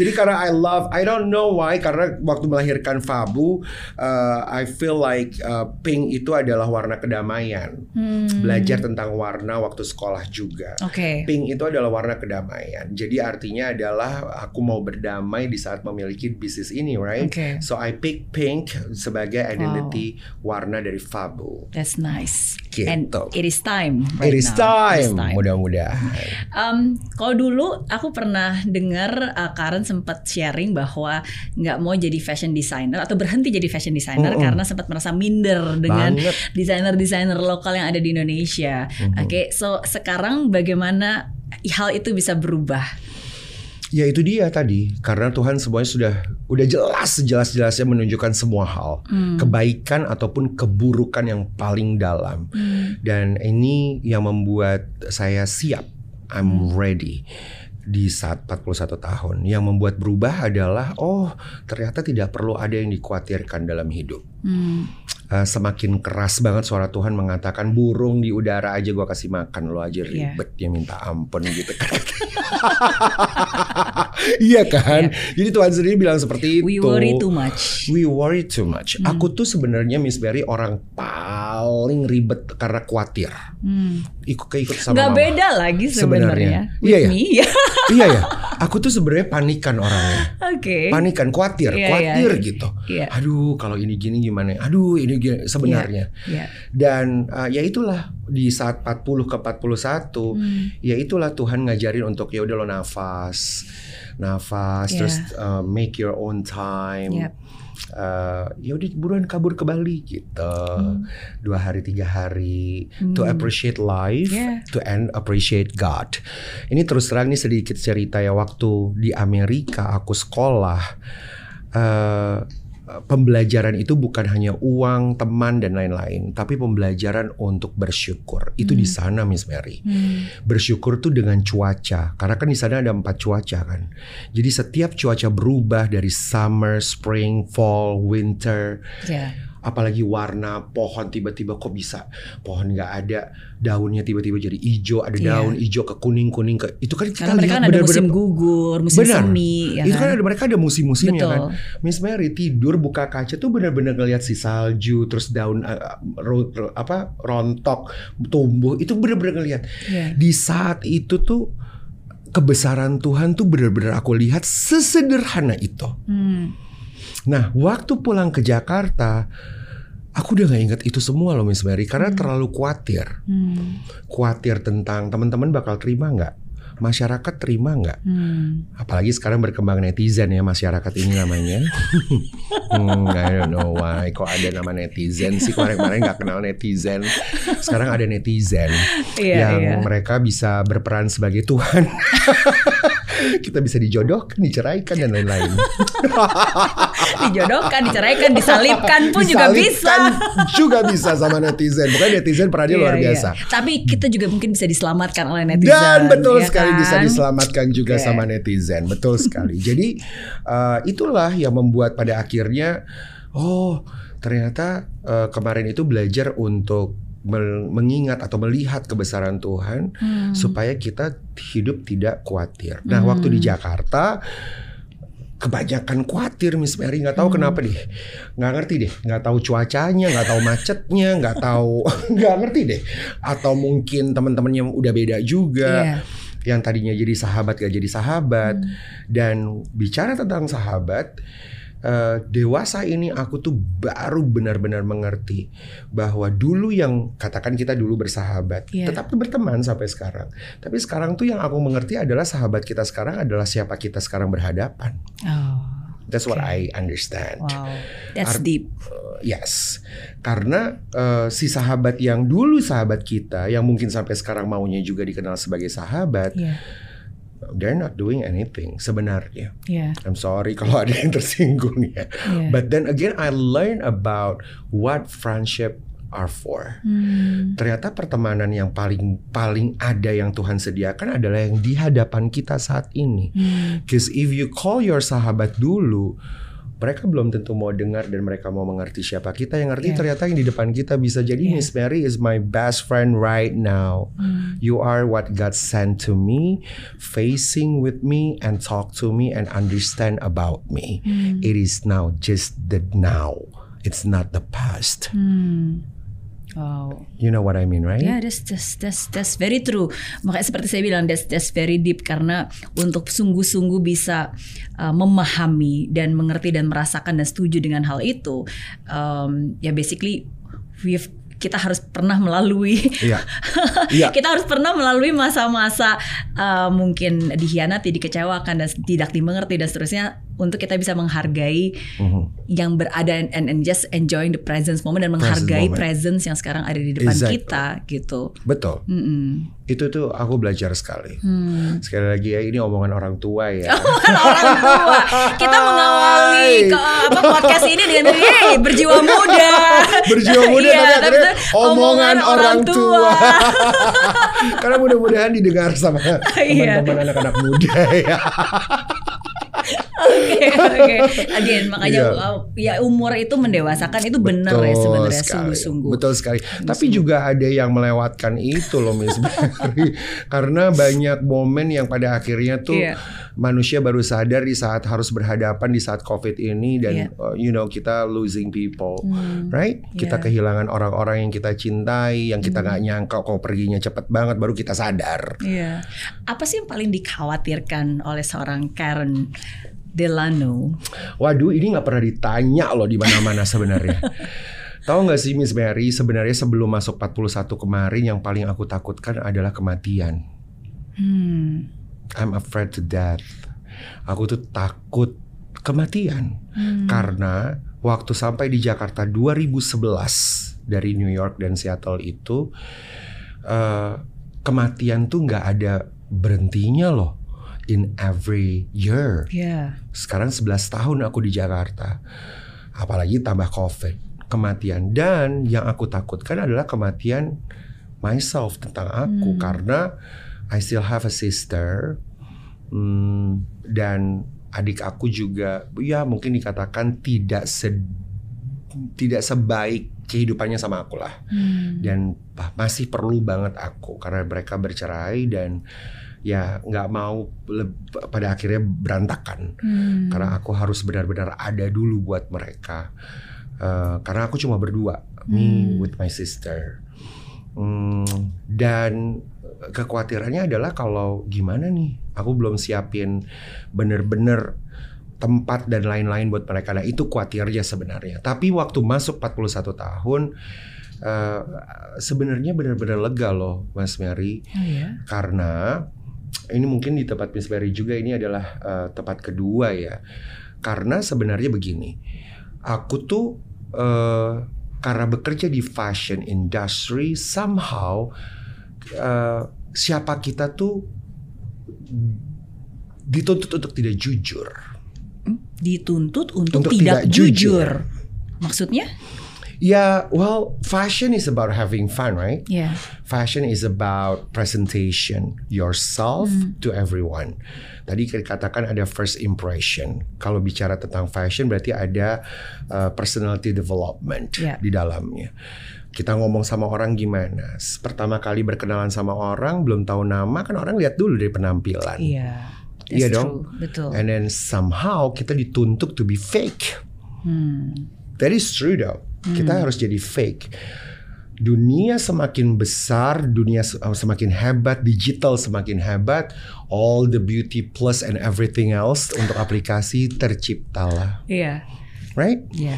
Jadi karena I love, I don't know why, karena waktu melahirkan Fabu, uh, I feel like uh, pink itu adalah warna kedamaian. Belajar tentang warna waktu sekolah juga. Hmm. Oke. Pink itu adalah warna kedamaian. Jadi artinya adalah aku mau berdamai di saat memiliki bisnis ini, right? Oke. So I pick pink sebagai identity warna dari Fabu. That's nice. Gitu. And it is time. Right It is now. It is time, mudah-mudahan. Um, kalau dulu aku pernah dengar uh, Karen sempat sharing bahwa nggak mau jadi fashion designer atau berhenti jadi fashion designer Mm-mm. karena sempat merasa minder dengan desainer-desainer lokal yang ada di Indonesia. Mm-hmm. Oke, so sekarang bagaimana hal itu bisa berubah? Ya itu dia tadi, karena Tuhan semuanya sudah udah jelas jelas-jelasnya menunjukkan semua hal, Hmm. kebaikan ataupun keburukan yang paling dalam. Dan ini yang membuat saya siap, I'm ready di saat 41 tahun. Yang membuat berubah adalah oh, ternyata tidak perlu ada yang dikhawatirkan dalam hidup. Hmm. Uh, semakin keras banget suara Tuhan mengatakan burung di udara aja gua kasih makan lo aja Iya. ribet dia minta ampun gitu kan iya kan jadi Tuhan sendiri bilang seperti We itu worry too much. we worry too much aku tuh sebenarnya Miss Berry orang paling ribet karena khawatir Hmm. ikut keikut sama Nggak mama beda lagi sebenarnya. Iya With ya? me. iya ya aku tuh sebenarnya panikan orangnya Oke. panikan khawatir Iya, khawatir iya. gitu Iya. aduh kalau ini gini gimana aduh ini gini sebenarnya Iya. dan uh, ya itulah di saat 40 ke 41 Hmm. ya itulah Tuhan ngajarin untuk ya udah lo nafas nafas Yeah. terus uh, make your own time Yep. Uh, ya udah buruan kabur ke Bali gitu dua hari tiga hari to Hmm. appreciate life Yeah. to and appreciate God ini terus terang nih sedikit cerita ya waktu di Amerika aku sekolah eh, pembelajaran itu bukan hanya uang teman dan lain-lain tapi pembelajaran untuk bersyukur. Itu di sana Miss Mary. Hmm. bersyukur tuh dengan cuaca karena kan di sana ada empat cuaca kan. Jadi setiap cuaca berubah dari summer spring fall winter. Ya. Apalagi warna pohon tiba-tiba kok bisa pohon nggak ada daunnya tiba-tiba jadi hijau ada Iya. daun hijau ke kuning kuning ke itu kan kita Karena lihat kan benar-benar musim gugur, musim Benar. semi, ya itu kan kan? ada mereka ada musim-musimnya kan Miss Mary tidur buka kaca tuh benar-benar ngeliat si salju terus daun uh, ro- ro- apa rontok tumbuh itu benar-benar ngeliat Iya. di saat itu tuh kebesaran Tuhan tuh benar-benar aku lihat sesederhana itu Hmm. Nah, waktu pulang ke Jakarta, aku udah gak inget itu semua loh Miss Mary karena terlalu khawatir. Hmm. Khawatir tentang teman-teman bakal terima nggak? Masyarakat terima nggak? Hmm. Apalagi sekarang berkembang netizen ya masyarakat ini namanya. hmm, I don't know why kok ada nama netizen sih kemarin-kemarin nggak kenal netizen. Sekarang ada netizen Iya, yang iya. mereka bisa berperan sebagai Tuhan. Kita bisa dijodohkan, diceraikan dan lain-lain. Dijodohkan, diceraikan, disalipkan pun juga bisa. Juga bisa sama netizen. Bukan netizen perannya Iya, luar iya. biasa. Tapi kita juga mungkin bisa diselamatkan oleh netizen. Dan betul ya sekali bisa kan? diselamatkan juga Oke. sama netizen. Betul sekali. Jadi uh, itulah yang membuat pada akhirnya oh ternyata uh, kemarin itu belajar untuk mengingat atau melihat kebesaran Tuhan hmm. supaya kita hidup tidak khawatir. Nah, hmm. waktu di Jakarta kebanyakan khawatir Miss Mary nggak tahu hmm. kenapa deh nggak ngerti deh nggak tahu cuacanya nggak tahu macetnya nggak tahu nggak ngerti deh atau mungkin teman-temannya udah beda juga yeah. yang tadinya jadi sahabat gak jadi sahabat hmm. dan bicara tentang sahabat uh, dewasa ini aku tuh baru benar-benar mengerti bahwa dulu yang katakan kita dulu bersahabat, yeah. tetap berteman sampai sekarang. Tapi sekarang tuh yang aku mengerti adalah sahabat kita sekarang adalah siapa kita sekarang berhadapan. Oh. That's okay. what I understand. Wow, that's Ar deep. Uh, yes, karena uh, si sahabat yang dulu sahabat kita, yang mungkin sampai sekarang maunya juga dikenal sebagai sahabat, yeah they're not doing anything sebenarnya. Yeah. I'm sorry kalau ada yang tersinggung ya. Yeah. But then again I learn about what friendship are for. Hmm. Ternyata pertemanan yang paling paling ada yang Tuhan sediakan adalah yang di hadapan kita saat ini. Hmm. Cause if you call your sahabat dulu, mereka belum tentu mau dengar dan mereka mau mengerti siapa kita yang ngerti yeah. ternyata yang di depan kita bisa jadi yeah. Miss Mary is my best friend right now mm. you are what God sent to me facing with me and talk to me and understand about me mm. it is now just the now it's not the past mm. Wow. You know what I mean, right? Yeah, that's that's that's that's very true. Makanya seperti saya bilang, that's that's very deep karena untuk sungguh-sungguh bisa uh, memahami dan mengerti dan merasakan dan setuju dengan hal itu, um, ya basically we've kita harus pernah melalui iya. iya. kita harus pernah melalui masa-masa uh, mungkin dikhianati, dikecewakan dan tidak dimengerti dan seterusnya untuk kita bisa menghargai uh-huh. yang berada and, and just enjoying the presence moment dan menghargai presence, presence yang sekarang ada di depan exactly. kita gitu. Betul. Mm-mm. Itu tuh aku belajar sekali. Hmm. Sekali lagi ya ini omongan orang tua ya. Omongan orang tua. Kita mengawali ke, apa podcast ini dengan hey, berjiwa muda. berjiwa muda iya, tapi akhirnya omongan, omongan orang, orang tua. tua. Karena mudah-mudahan didengar sama iya. teman-teman anak-anak muda ya. Oke oke. Again makanya yeah. ya umur itu mendewasakan itu benar ya sebenarnya sungguh-sungguh. Betul sekali. Sungguh. Tapi juga ada yang melewatkan itu loh Miss Mary. Karena banyak momen yang pada akhirnya tuh yeah. manusia baru sadar di saat harus berhadapan di saat Covid ini dan yeah. uh, you know kita losing people, hmm. right? Kita yeah. kehilangan orang-orang yang kita cintai, yang kita nggak hmm. nyangka kok perginya cepet banget baru kita sadar. Iya. Yeah. Apa sih yang paling dikhawatirkan oleh seorang Karen Delano. Waduh, ini nggak pernah ditanya loh di mana-mana sebenarnya. Tahu nggak sih Miss Mary, sebenarnya sebelum masuk 41 kemarin yang paling aku takutkan adalah kematian. Hmm. I'm afraid to death. Aku tuh takut kematian hmm. karena waktu sampai di Jakarta 2011 dari New York dan Seattle itu uh, kematian tuh nggak ada berhentinya loh in every year. Yeah. Sekarang 11 tahun aku di Jakarta. Apalagi tambah COVID, kematian dan yang aku takutkan adalah kematian myself tentang aku hmm. karena I still have a sister hmm, dan adik aku juga ya mungkin dikatakan tidak se tidak sebaik kehidupannya sama aku lah hmm. dan masih perlu banget aku karena mereka bercerai dan ya nggak mau pada akhirnya berantakan hmm. karena aku harus benar-benar ada dulu buat mereka uh, karena aku cuma berdua hmm. me with my sister hmm, dan kekhawatirannya adalah kalau gimana nih aku belum siapin bener-bener tempat dan lain-lain buat mereka. Nah itu khawatirnya sebenarnya. Tapi waktu masuk 41 tahun uh, sebenarnya benar-benar lega loh Mas Mary. Oh, iya? Karena ini mungkin di tempat Miss Mary juga ini adalah uh, tempat kedua ya. Karena sebenarnya begini, aku tuh uh, karena bekerja di fashion industry somehow uh, siapa kita tuh dituntut untuk tidak jujur. Dituntut untuk, untuk tidak, tidak jujur. jujur. Maksudnya? Yeah, well, fashion is about having fun, right? Yeah. Fashion is about presentation yourself to everyone. Tadi katakan ada first impression. Kalau bicara tentang fashion berarti ada uh, personality development Yeah. di dalamnya. Kita ngomong sama orang gimana? Pertama kali berkenalan sama orang belum tahu nama kan orang lihat dulu dari penampilan. Iya. That's Iya true. dong. Betul. And then somehow kita dituntut to be fake. Hmm. That is true though. Kita harus jadi fake. Dunia semakin besar, dunia uh, semakin hebat, digital semakin hebat, all the beauty plus and everything else untuk aplikasi terciptalah, Iya. right? Iya.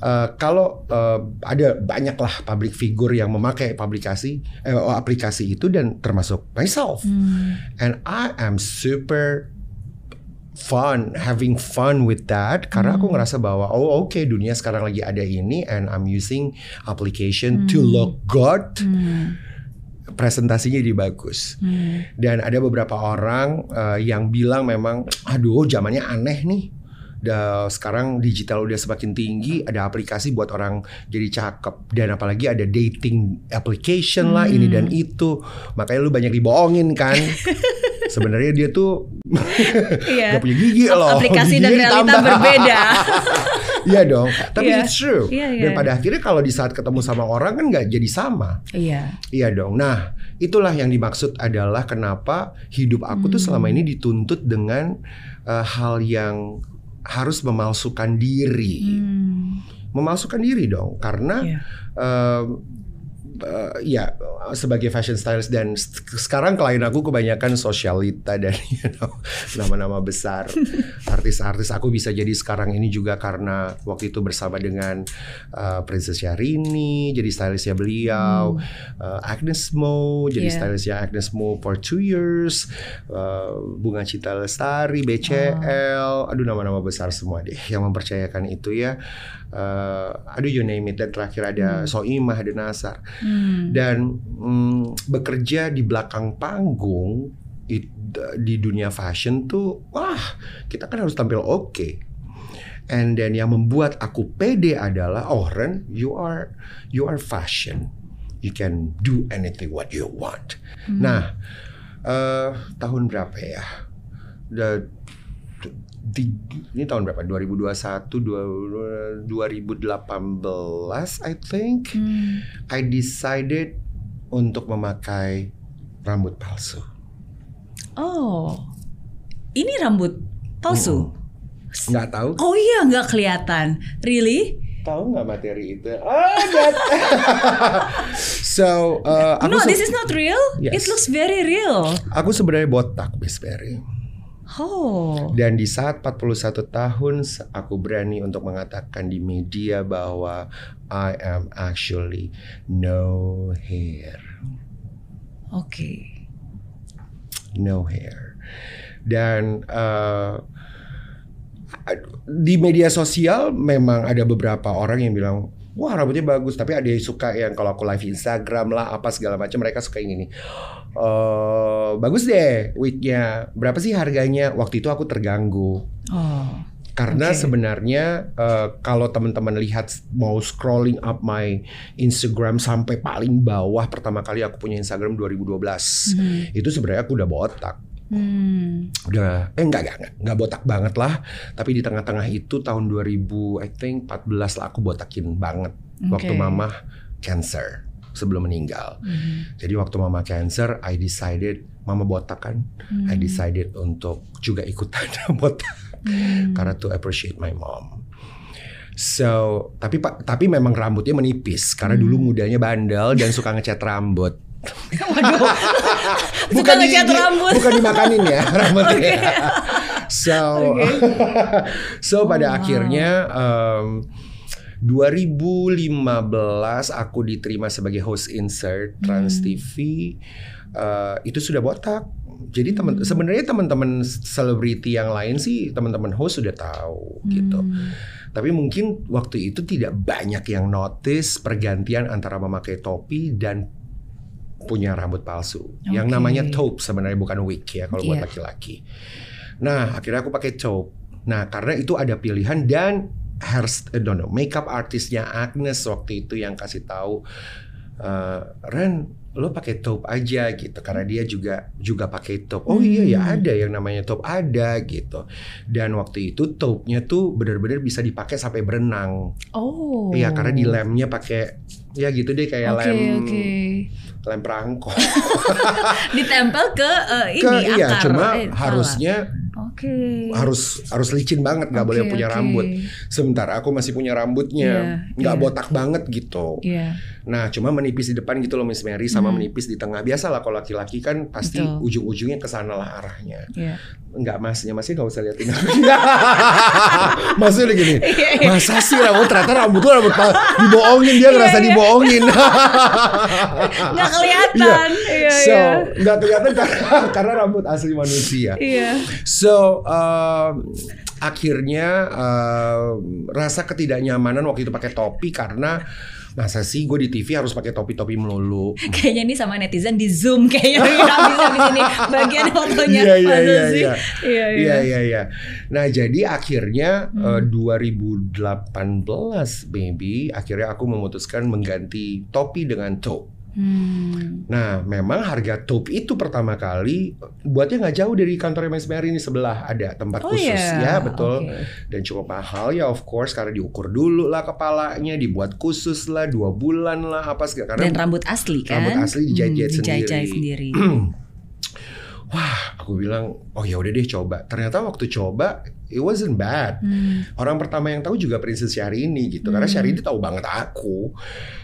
Uh, kalau uh, ada banyak lah public figure yang memakai aplikasi eh, aplikasi itu dan termasuk myself and I am super fun having fun with that. Karena aku ngerasa bahwa oh oke dunia sekarang lagi ada ini and I'm using application to look good. Presentasinya jadi bagus. Dan ada beberapa orang uh, yang bilang memang aduh zamannya aneh nih. Da, sekarang digital udah semakin tinggi, ada aplikasi buat orang jadi cakep. Dan apalagi ada dating application lah ini dan itu. Makanya lu banyak dibohongin kan. Sebenarnya dia tuh Iya. gak punya gigi loh. Aplikasi dan Giginya realita ditambah. berbeda. Iya dong. Tapi Iya. it's true. Iya, iya. Dan pada akhirnya kalau di saat ketemu sama orang kan nggak jadi sama. Iya. Iya dong. Nah, itulah yang dimaksud adalah kenapa hidup aku tuh selama ini dituntut dengan uh, hal yang harus memalsukan diri. Hmm. Memalsukan diri dong, karena Iya. um, uh, ya sebagai fashion stylist dan sekarang klien aku kebanyakan sosialita dan you know, nama-nama besar. Artis-artis aku bisa jadi sekarang ini juga karena waktu itu bersama dengan uh, Princess Syahrini jadi stylistnya beliau uh, Agnes Mo jadi Yeah. stylistnya Agnes Mo for two years uh, Bunga Cita Lestari BCL aduh nama-nama besar semua deh yang mempercayakan itu ya. Uh, aduh you name it dan terakhir ada Soimah ada Nasar. Hmm. Dan mm, bekerja di belakang panggung it- di dunia fashion tuh wah kita kan harus tampil oke. And then yang membuat aku pede adalah oh Ren you are you are fashion. You can do anything what you want. Nah eh, tahun berapa ya? The- ini tahun berapa 2021 dua- 2018 I think Hmm. I decided untuk memakai rambut palsu. Oh. Ini rambut palsu. Nggak tahu? Oh iya, nggak kelihatan. Really? Tahu nggak materi itu? Ah, that. so, uh, aku no, this is not real. Yes. It looks very real. aku sebenarnya botak, Miss Berry. Oh. Dan di saat 41 tahun aku berani untuk mengatakan di media bahwa I am actually no hair. Oke. no hair. Dan uh, di media sosial memang ada beberapa orang yang bilang, wah rambutnya bagus. Tapi ada yang suka yang kalau aku live Instagram lah apa segala macam mereka suka yang ini. Eh, bagus deh wignya. Berapa sih harganya? Waktu itu aku terganggu. Oh. Karena Oke. sebenarnya eh, kalau teman-teman lihat mau scrolling up my Instagram sampai paling bawah pertama kali aku punya Instagram 2012 Hmm. itu sebenarnya aku udah botak Hmm. udah eh enggak enggak enggak enggak botak banget lah tapi di tengah-tengah itu tahun 2000 I think 14 lah aku botakin banget waktu Oke. mama cancer sebelum meninggal Hmm. jadi waktu mama cancer I decided mama botak kan I Hmm. decided untuk juga ikutan botak Hmm. karena to appreciate my mom. So, tapi pak, tapi memang rambutnya menipis karena Hmm. dulu mudanya bandel dan suka ngecat rambut. Waduh. Suka di- ngecat rambut. bukan dimakanin ya rambutnya. so, so pada Oh, wow. akhirnya um, 2015 aku diterima sebagai host insert Trans Hmm. TV. Uh, itu sudah botak. Jadi teman Hmm. sebenarnya teman-teman selebriti yang lain sih teman-teman host sudah tahu gitu. Hmm. Tapi mungkin waktu itu tidak banyak yang notice pergantian antara memakai topi dan punya rambut palsu. Yang Oke. namanya taupe sebenarnya bukan wig ya kalau buat Iya. laki-laki. Nah, akhirnya aku pakai taupe. Nah, karena itu ada pilihan dan hair eh, no, no, makeup artisnya Agnes waktu itu yang kasih tahu eh, Ren lo pakai taupe aja gitu karena dia juga juga pakai taupe. Oh iya ya Hmm. ada yang namanya taupe ada gitu. Dan waktu itu taupe-nya tuh benar-benar bisa dipakai sampai berenang. Oh. Iya karena di lemnya pakai ya gitu deh kayak Oke, lem oke. lem perangko. Ditempel ke eh, ini Ke- iya akar. cuma eh, harusnya Oke. harus harus licin banget nggak Oke, boleh punya rambut. Sementara aku masih punya rambutnya Iya, nggak iya. botak banget gitu. Iya. Nah, cuma menipis di depan gitu loh Miss Mary sama Hmm. menipis di tengah. Biasalah kalau laki-laki kan pasti Betul. ujung-ujungnya ke sana lah arahnya. Iya. Enggak masnya masih nggak usah liatin masih udah gini. Iya, iya. Masa sih rambut ternyata rambut tuh rambut dibohongin dia ngerasa Iya, iya. dibohongin. Nggak kelihatan. Iya, so nggak kelihatan karena karena rambut asli manusia. Iya. So um, akhirnya um, rasa ketidaknyamanan waktu itu pakai topi karena masa sih gue di TV harus pakai topi-topi melulu. Kayaknya ini sama netizen di zoom kayaknya bisa di sini bagian fotonya Iya, iya, iya, sih? iya. Iya, iya. Iya iya iya. Nah jadi akhirnya Hmm. eh, 2018 baby akhirnya aku memutuskan mengganti topi dengan taupe. Hmm. Nah memang harga taupe itu pertama kali buatnya nggak jauh dari kantor Mary ini sebelah ada tempat Oh khusus iya. ya betul. Oke. dan cukup mahal ya of course karena diukur dulu lah kepalanya dibuat khusus lah dua bulan lah apa segala Dan karena rambut asli kan? rambut asli dijahit-jahit Hmm, sendiri. sendiri. wah aku bilang oh ya udah deh coba ternyata waktu coba it wasn't bad Hmm. orang pertama yang tahu juga Princess Syahrini gitu karena Hmm. Syahrini tahu banget aku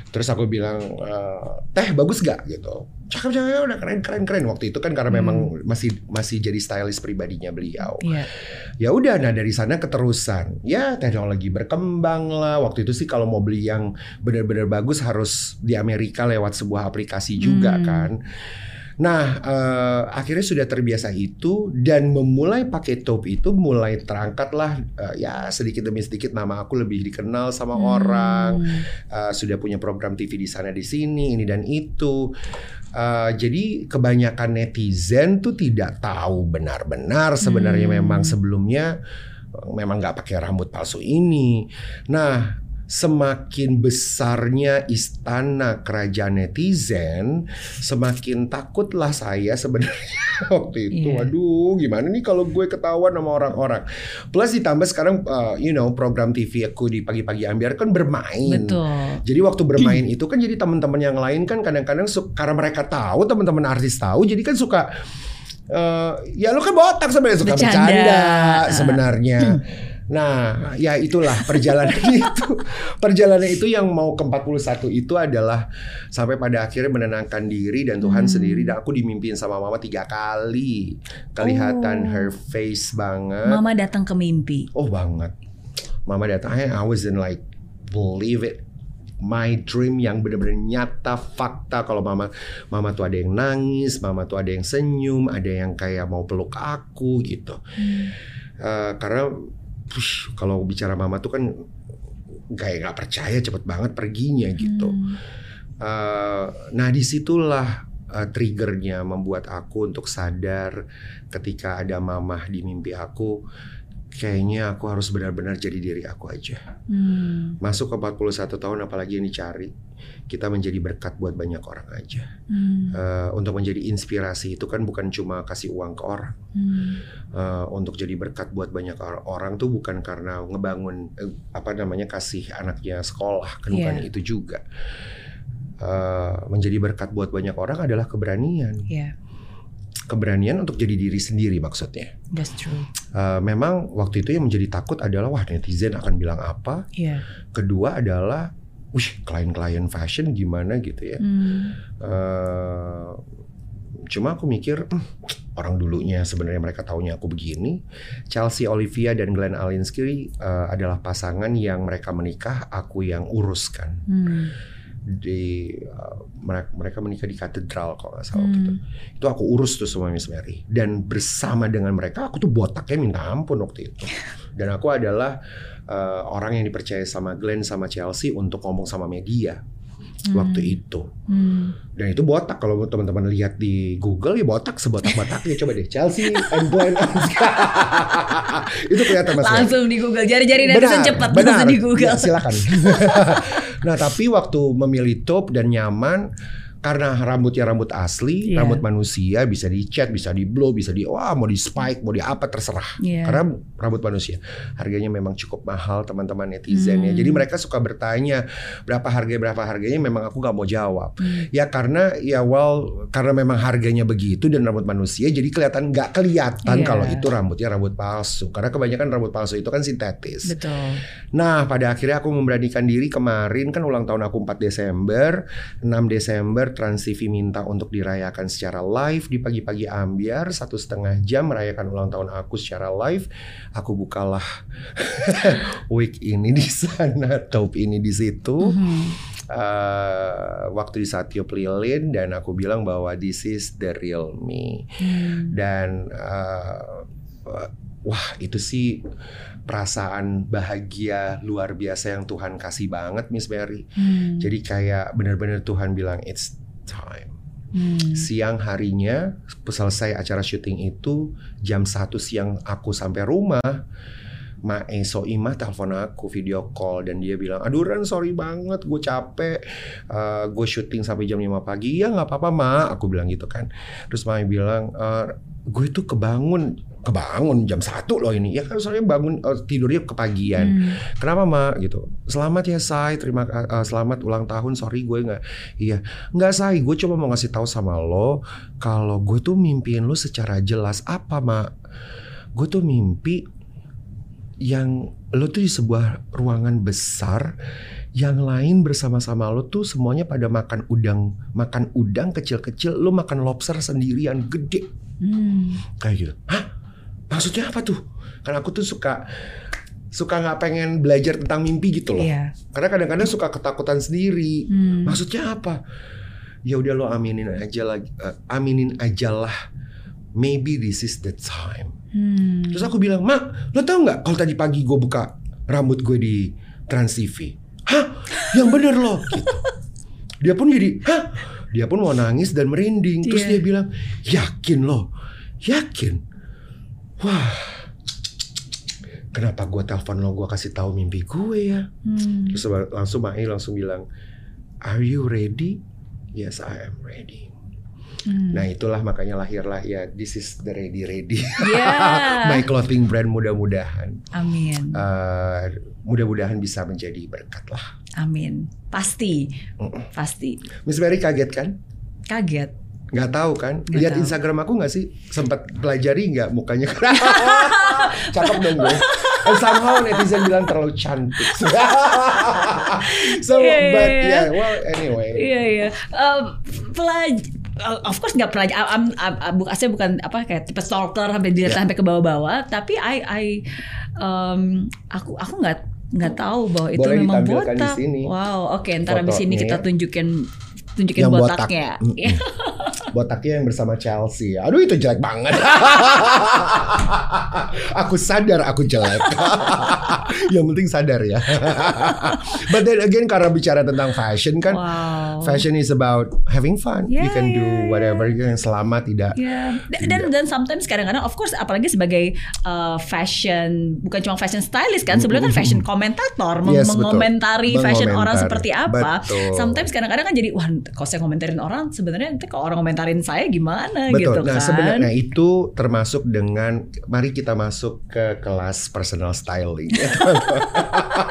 terus aku bilang "Eh, teh bagus gak gitu. Cakep cakep udah keren keren keren. Waktu itu kan karena Hmm. memang masih masih jadi stylist pribadinya beliau. Iya. ya udah nah dari sana keterusan. Ya teknologi berkembang lah. Waktu itu sih kalau mau beli yang benar-benar bagus harus di Amerika lewat sebuah aplikasi juga Hmm. kan nah eh, akhirnya sudah terbiasa itu dan memulai pakai taupe itu mulai terangkatlah eh, ya sedikit demi sedikit nama aku lebih dikenal sama Hmm. orang Uh, sudah punya program TV di sana di sini ini dan itu Uh, jadi kebanyakan netizen tuh tidak tahu benar-benar sebenarnya Hmm. memang sebelumnya uh, memang nggak pakai rambut palsu ini. Nah semakin besarnya istana kerajaan netizen, semakin takutlah saya sebenarnya waktu itu. Iya. Waduh, gimana nih kalau gue ketahuan sama orang-orang. Plus ditambah sekarang, uh, you know, program TV aku di pagi-pagi ambiar kan bermain. Betul. Jadi waktu bermain itu kan jadi teman-teman yang lain kan kadang-kadang karena mereka tahu teman-teman artis tahu jadi kan suka eh ya lu kan botak sebenarnya suka Bercanda. bercanda, sebenarnya. Nah, ya itulah perjalanan itu. Perjalanan itu yang mau ke 41 itu adalah sampai pada akhirnya menenangkan diri dan Tuhan Hmm. sendiri dan aku dimimpin sama mama tiga kali. Kelihatan Oh. her face banget. Mama datang ke mimpi. Oh banget. Mama datang, I, I wasn't like believe it. My dream yang benar-benar nyata fakta kalau mama mama tuh ada yang nangis, mama tuh ada yang senyum, ada yang kayak mau peluk aku gitu. Eh, karena push, kalau bicara mama tuh kan kayak nggak percaya cepet banget perginya gitu. Hmm. Eh, nah di situlah eh, triggernya membuat aku untuk sadar ketika ada mamah di mimpi aku kayaknya aku harus benar-benar jadi diri aku aja Hmm. masuk ke 41 tahun apalagi yang dicari kita menjadi berkat buat banyak orang aja Hmm. Eh, untuk menjadi inspirasi itu kan bukan cuma kasih uang ke orang Hmm. Eh, untuk jadi berkat buat banyak or- orang tuh bukan karena ngebangun eh, apa namanya kasih anaknya sekolah kan bukan Iya. itu juga Eh, menjadi berkat buat banyak orang adalah keberanian Yeah, keberanian untuk jadi diri sendiri maksudnya that's true. Eh, memang waktu itu yang menjadi takut adalah wah netizen akan bilang apa Iya. kedua adalah wih klien-klien fashion gimana gitu ya Hmm. Eh, cuma aku mikir "Hmm, orang dulunya sebenarnya mereka taunya aku begini Chelsea Olivia dan Glenn Alinsky eh, adalah pasangan yang mereka menikah aku yang uruskan Hmm. di eh, mereka mereka menikah di katedral kalau nggak salah Hmm. itu aku urus tuh semua Miss Mary dan bersama dengan mereka aku tuh botaknya minta ampun waktu itu dan aku adalah eh, orang yang dipercaya sama Glenn sama Chelsea untuk ngomong sama media waktu itu. Hmm. Dan itu botak kalau teman-teman lihat di Google ya botak sebotak-botaknya coba deh Chelsea and Glenn itu kelihatan mas. Langsung di Google jari-jari netizen cepat langsung di Google. Ya, silakan. nah tapi waktu memilih top dan nyaman karena rambutnya rambut asli, Iya. rambut manusia bisa dicat, bisa di blow, bisa di wah mau di spike, mau di apa terserah. Iya. Karena rambut manusia harganya memang cukup mahal teman-teman netizen ya. Hmm. Jadi mereka suka bertanya berapa harga berapa harganya memang aku nggak mau jawab. Hmm. Ya karena ya well karena memang harganya begitu dan rambut manusia jadi kelihatan nggak kelihatan Iya. kalau itu rambutnya rambut palsu. Karena kebanyakan rambut palsu itu kan sintetis. Betul. Nah, pada akhirnya aku memberanikan diri kemarin kan ulang tahun aku 4 Desember, 6 Desember Trans TV minta untuk dirayakan secara live di pagi-pagi ambiar satu setengah jam merayakan ulang tahun aku secara live. Aku bukalah week ini di sana, top ini di situ. Mhm. Eh, waktu di Satyo Lilin dan aku bilang bahwa this is the real me Hmm. dan eh, wah itu sih perasaan bahagia luar biasa yang Tuhan kasih banget Miss Mary. Hmm. Jadi kayak benar-benar Tuhan bilang it's time. Hmm. Siang harinya selesai acara syuting itu jam 1 siang aku sampai rumah. Mae Soimah telepon aku video call dan dia bilang aduh Ren sorry banget gue capek Eh, gue syuting sampai jam 5 pagi ya nggak apa-apa ma aku bilang gitu kan terus Mae bilang "Eh, gue tuh kebangun kebangun jam satu loh ini ya kan soalnya bangun eh, tidurnya kepagian Hmm. Kenapa mak gitu? Selamat ya Say, terima eh, selamat ulang tahun. Sorry gue nggak, iya nggak Say. Gue cuma mau ngasih tahu sama lo kalau gue tuh mimpiin lo secara jelas apa mak? Gue tuh mimpi yang lo tuh di sebuah ruangan besar yang lain bersama-sama lo tuh semuanya pada makan udang makan udang kecil-kecil lo makan lobster sendirian gede. Hmm. kayak gitu. Hah? Maksudnya apa tuh? Karena aku tuh suka suka nggak pengen belajar tentang mimpi gitu loh. Iya. karena kadang-kadang suka ketakutan sendiri. Hmm. maksudnya apa? Ya udah lo aminin aja lagi eh, aminin aja lah. Maybe this is the time Hmm. terus aku bilang mak lo tau nggak kalau tadi pagi gue buka rambut gue di Trans TV hah? Yang bener loh gitu. dia pun jadi hah? Dia pun mau nangis dan merinding. Terus Iya. dia bilang yakin loh yakin? Wah. Kenapa gue telepon lo? Gue kasih tahu mimpi gue ya. Hmm. terus langsung Mai langsung bilang are you ready? Yes I am ready Hmm. nah itulah makanya lahirlah ya this is the ready ready Ya. my clothing brand mudah-mudahan Amin. eh, mudah-mudahan bisa menjadi berkat lah Amin. Pasti. Mm-mm. Pasti. Miss Mary kaget kan Kaget. nggak tahu kan Nggak lihat tahu. Instagram aku nggak sih sempat pelajari nggak mukanya cakep dong gue And somehow netizen bilang terlalu cantik so Iya, iya, but iya. yeah well anyway Iya iya. Um, pelaj uh, of course nggak am, am, bu- saya bukan apa kayak tipe stalker sampai dilihat Ya. sampai ke bawah-bawah, tapi I I um, aku aku nggak nggak tahu bahwa itu Boleh memang ditampilkan di botak. sini. Wow, oke ntar abis ini kita tunjukin tunjukin Yang botak. botaknya. Mm-mm. Botaknya yang bersama Chelsea. Aduh itu jelek banget. aku sadar aku jelek. yang penting sadar ya. But then again karena bicara tentang fashion kan, Wow. fashion is about having fun. you Yeah, can do yeah, whatever yang selama tidak. Ya, dan dan sometimes kadang-kadang of course apalagi sebagai uh, fashion bukan cuma fashion stylist kan sebelumnya kan fashion komentator Yes, betul. mengomentari fashion orang seperti apa. Betul. Sometimes kadang-kadang kan jadi wah kalau saya komentarin orang sebenarnya nanti kalau orang komentarin saya gimana Betul. gitu nah kan. sebenarnya itu termasuk dengan mari kita masuk ke kelas personal styling.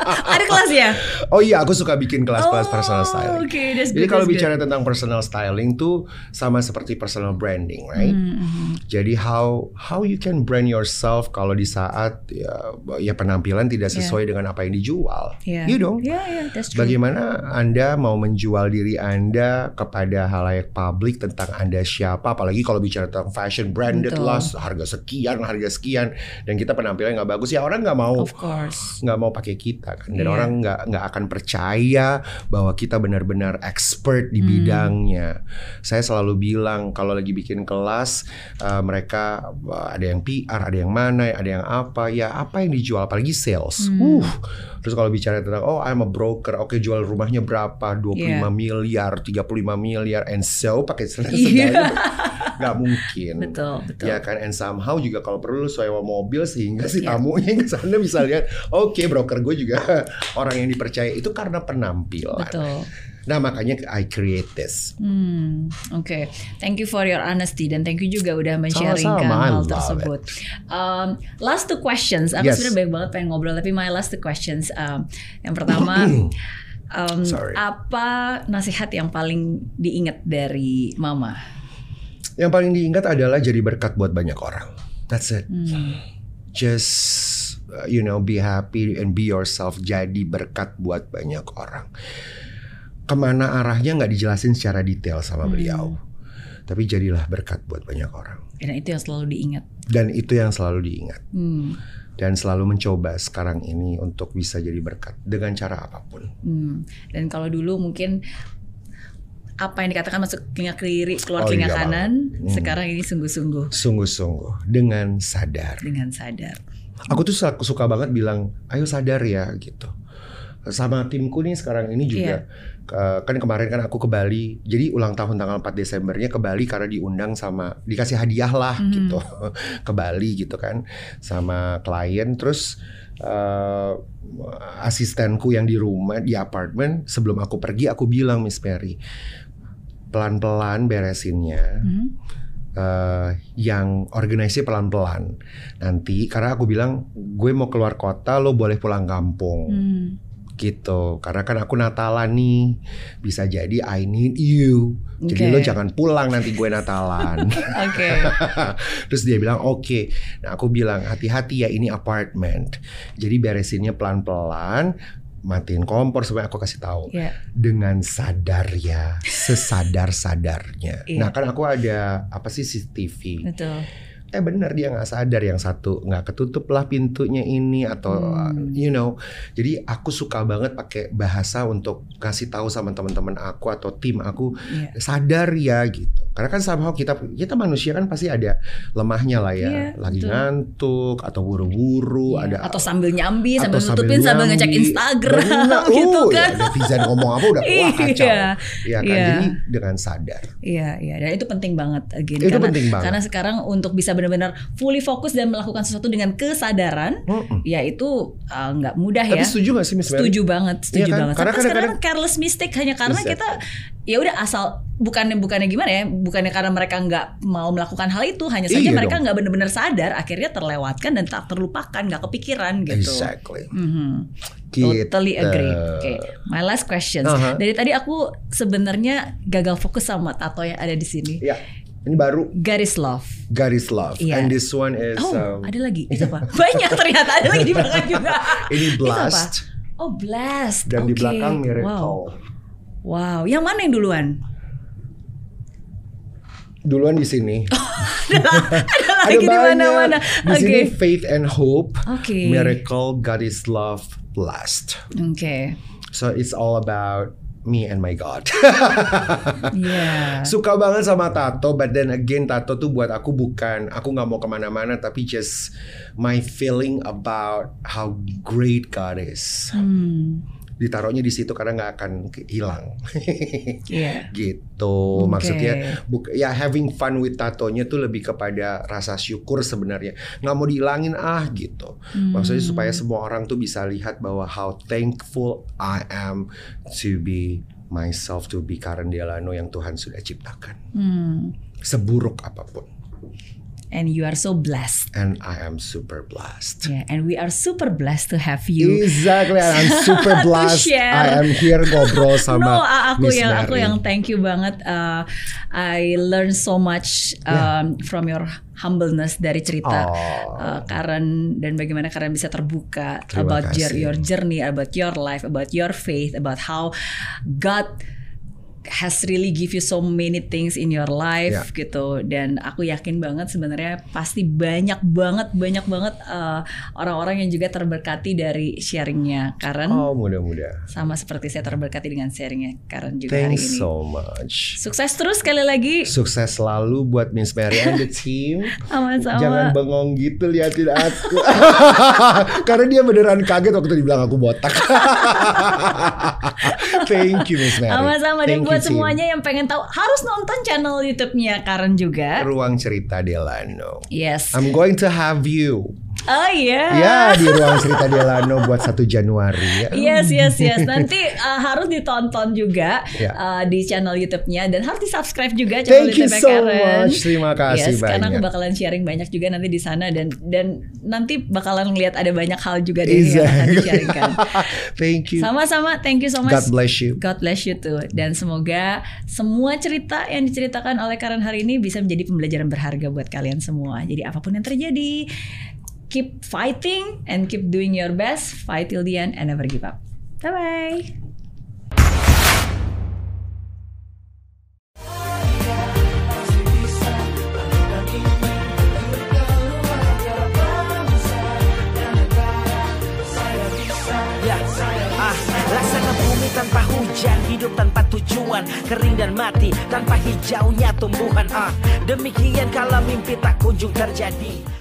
Ada kelas ya? oh iya, aku suka bikin kelas-kelas Oh, personal styling. oke, that's Jadi good, kalau that's good. bicara tentang personal styling tuh sama seperti personal branding, right? Hmm, hmm. Jadi how how you can brand yourself kalau di saat ya, ya penampilan tidak Yeah. sesuai dengan apa yang dijual. Iya. Iya dong. Iya, iya, that's true. Bagaimana Anda mau menjual diri Anda kepada halayak publik tentang Anda siapa apalagi kalau bicara tentang fashion branded Betul. lah harga sekian harga sekian dan kita penampilan nggak bagus ya orang nggak mau nggak mau pakai kita kan dan Iya. orang nggak nggak akan percaya bahwa kita benar-benar expert di Hmm. bidangnya. Saya selalu bilang kalau lagi bikin kelas uh, mereka uh, ada yang PR, ada yang mana, ada yang apa, ya apa yang dijual apalagi sales. Hmm. Uh. Terus kalau bicara tentang oh I'm a broker, oke jual rumahnya berapa? 25 Iya. miliar, 35 miliar and so pakai Iya. nggak mungkin. Betul, betul. Ya kan, and somehow juga kalau perlu lu sewa mobil sehingga si Iya. tamunya yang ke sana bisa lihat, oke broker gue juga orang yang dipercaya itu karena penampilan. Betul. Nah makanya I create this. Hmm, oke. Thank you for your honesty dan thank you juga udah men-sharingkan hal tersebut. Um, last two questions. Aku Yes. sebenarnya banyak banget pengen ngobrol tapi my last two questions. Um, yang pertama, um, Sorry. apa nasihat yang paling diingat dari Mama? Yang paling diingat adalah jadi berkat buat banyak orang. That's it. Hmm, Just uh, you know be happy and be yourself. Jadi berkat buat banyak orang. Ke mana arahnya nggak dijelasin secara detail sama beliau. Tapi jadilah berkat buat banyak orang. dan itu yang selalu diingat. Dan itu yang selalu diingat. Hmm, dan selalu mencoba sekarang ini untuk bisa jadi berkat dengan cara apa pun. hmm. Dan kalau dulu mungkin apa yang dikatakan masuk telinga kiri keluar Oh, telinga iya, kanan, Hmm. sekarang ini sungguh-sungguh Sungguh-sungguh dengan sadar. dengan sadar. Aku tuh suka, suka banget bilang, ayo sadar ya gitu. Sama timku nih sekarang ini juga ke- kan kemarin kan aku ke Bali. Jadi ulang tahun tanggal 4 Desembernya ke Bali karena diundang sama dikasih hadiah lah Mhm. gitu ke Bali gitu kan sama klien terus eh, asistenku yang di rumah di apartemen sebelum aku pergi aku bilang Miss Mary pelan-pelan beresinnya Hmm. eh, yang organisasi pelan-pelan nanti karena aku bilang gue mau keluar kota lo boleh pulang kampung Hmm. Gitu karena kan aku Natalan nih bisa jadi I need you jadi Oke. lo jangan pulang nanti gue Natalan Oke. terus dia bilang oke nah aku bilang hati-hati ya ini apartment jadi beresinnya pelan-pelan matiin kompor supaya aku kasih tahu Ya. dengan sadar ya sesadar-sadarnya Iya. nah kan aku ada apa sih CCTV Betul. Eh bener dia nggak sadar yang satu nggak ketutup lah pintunya ini atau Hmm. you know jadi aku suka banget pakai bahasa untuk kasih tahu sama teman-teman aku atau tim aku Iya. sadar ya gitu karena kan somehow kita kita manusia kan pasti ada lemahnya lah ya Iya, lagi betul. ngantuk atau buru-buru Iya. ada atau sambil nyambi, atau sambil nutupin, sambil ngecek nyambi. Instagram Bener. gitu Uh, kan. ya, netizen ngomong apa udah wah kacau Iya. ya kan Iya. jadi dengan sadar Iya, iya, dan itu penting banget again Itu karena penting banget. karena sekarang untuk bisa benar-benar fully fokus dan melakukan sesuatu dengan kesadaran, Mm-mm. ya itu uh, nggak mudah tapi ya. setuju gak sih Miss Mary? Setuju banget, setuju Iya kan? banget. Karena kadang-kadang- careless mistake hanya karena Exactly. kita ya udah asal bukannya bukannya gimana ya, bukannya karena mereka nggak mau melakukan hal itu, hanya saja Iya mereka nggak benar-benar sadar, akhirnya terlewatkan dan tak terlupakan, nggak kepikiran gitu. exactly Mhm. Gitu. Totally agree. Oke, my last questions. Aha. Dari tadi aku sebenarnya gagal fokus sama tato yang ada di sini. ya ini baru Garis love. God is love Iya. and this one is Oh, um, ada lagi. Itu apa? Banyak ternyata ada lagi di belakang juga. ini Itu apa? blast Oh, blast. dan di Oke. belakang Wow. miracle Wow, yang mana yang duluan? duluan di sini ada lagi di mana-mana. di sini faith and hope Oke. miracle God is love blessed Oke. so it's all about me and my God Iya. suka banget sama tato but then again tato tuh buat aku bukan aku nggak mau ke mana-mana tapi just my feeling about how great God is Hmm. Ditaruhnya di situ karena nggak akan hilang Iya. gitu Oke. maksudnya buk- ya having fun with tatonya tuh lebih kepada rasa syukur sebenarnya nggak mau dihilangin ah gitu maksudnya Hmm. supaya semua orang tuh bisa lihat bahwa how thankful I am to be myself to be Karen Delano yang Tuhan sudah ciptakan Hmm. seburuk apa pun And you are so blessed. and I am super blessed Yeah, and we are super blessed to have you. Exactly, and I'm super blessed. I am here ngobrol sama no, aku Miss yang aku Mary. yang thank you banget. Uh, I learn so much um, from your humbleness dari cerita Oh. uh, Karen dan bagaimana Karen bisa terbuka Terima about your, your journey, about your life, about your faith, about how God has really give you so many things in your life Ya. gitu dan aku yakin banget sebenarnya pasti banyak banget banyak banget uh, orang-orang yang juga terberkati dari sharingnya Karen Oh mudah-mudahan. sama seperti saya terberkati dengan sharingnya Karen juga hari Thanks ini so much. sukses terus sekali lagi Sukses selalu buat Miss Mary and the team. sama-sama Jangan bengong gitu liatin aku. Karena dia beneran kaget waktu dibilang aku botak. Thank you Miss Mary. sama-sama dan buat semuanya yang pengen tahu harus nonton channel YouTube-nya Karen juga Ruang cerita Delano. yes I'm going to have you. Oh iya Ya di ruang cerita Delano buat 1 Januari ya. Yes, yes, yes. Nanti uh, harus ditonton juga Ya. uh, di channel YouTube-nya dan harus di subscribe juga channel Thank you YouTube so Karen. much. Terima kasih yes, karena aku banyak. bakalan sharing banyak juga nanti di sana dan dan nanti bakalan ngelihat ada banyak hal juga deh yang akan Exactly. di-sharingkan. Thank you. Sama-sama, thank you so much. God bless you. God bless you too. Dan semoga semua cerita yang diceritakan oleh Karen hari ini bisa menjadi pembelajaran berharga buat kalian semua. Jadi apa pun yang terjadi, keep fighting and keep doing your best. Fight till the end and never give up. Bye bye. Tanpa hujan, hidup tanpa tujuan, kering dan mati tanpa hijaunya tumbuhan. Ah, demikian kalau mimpi tak kunjung terjadi.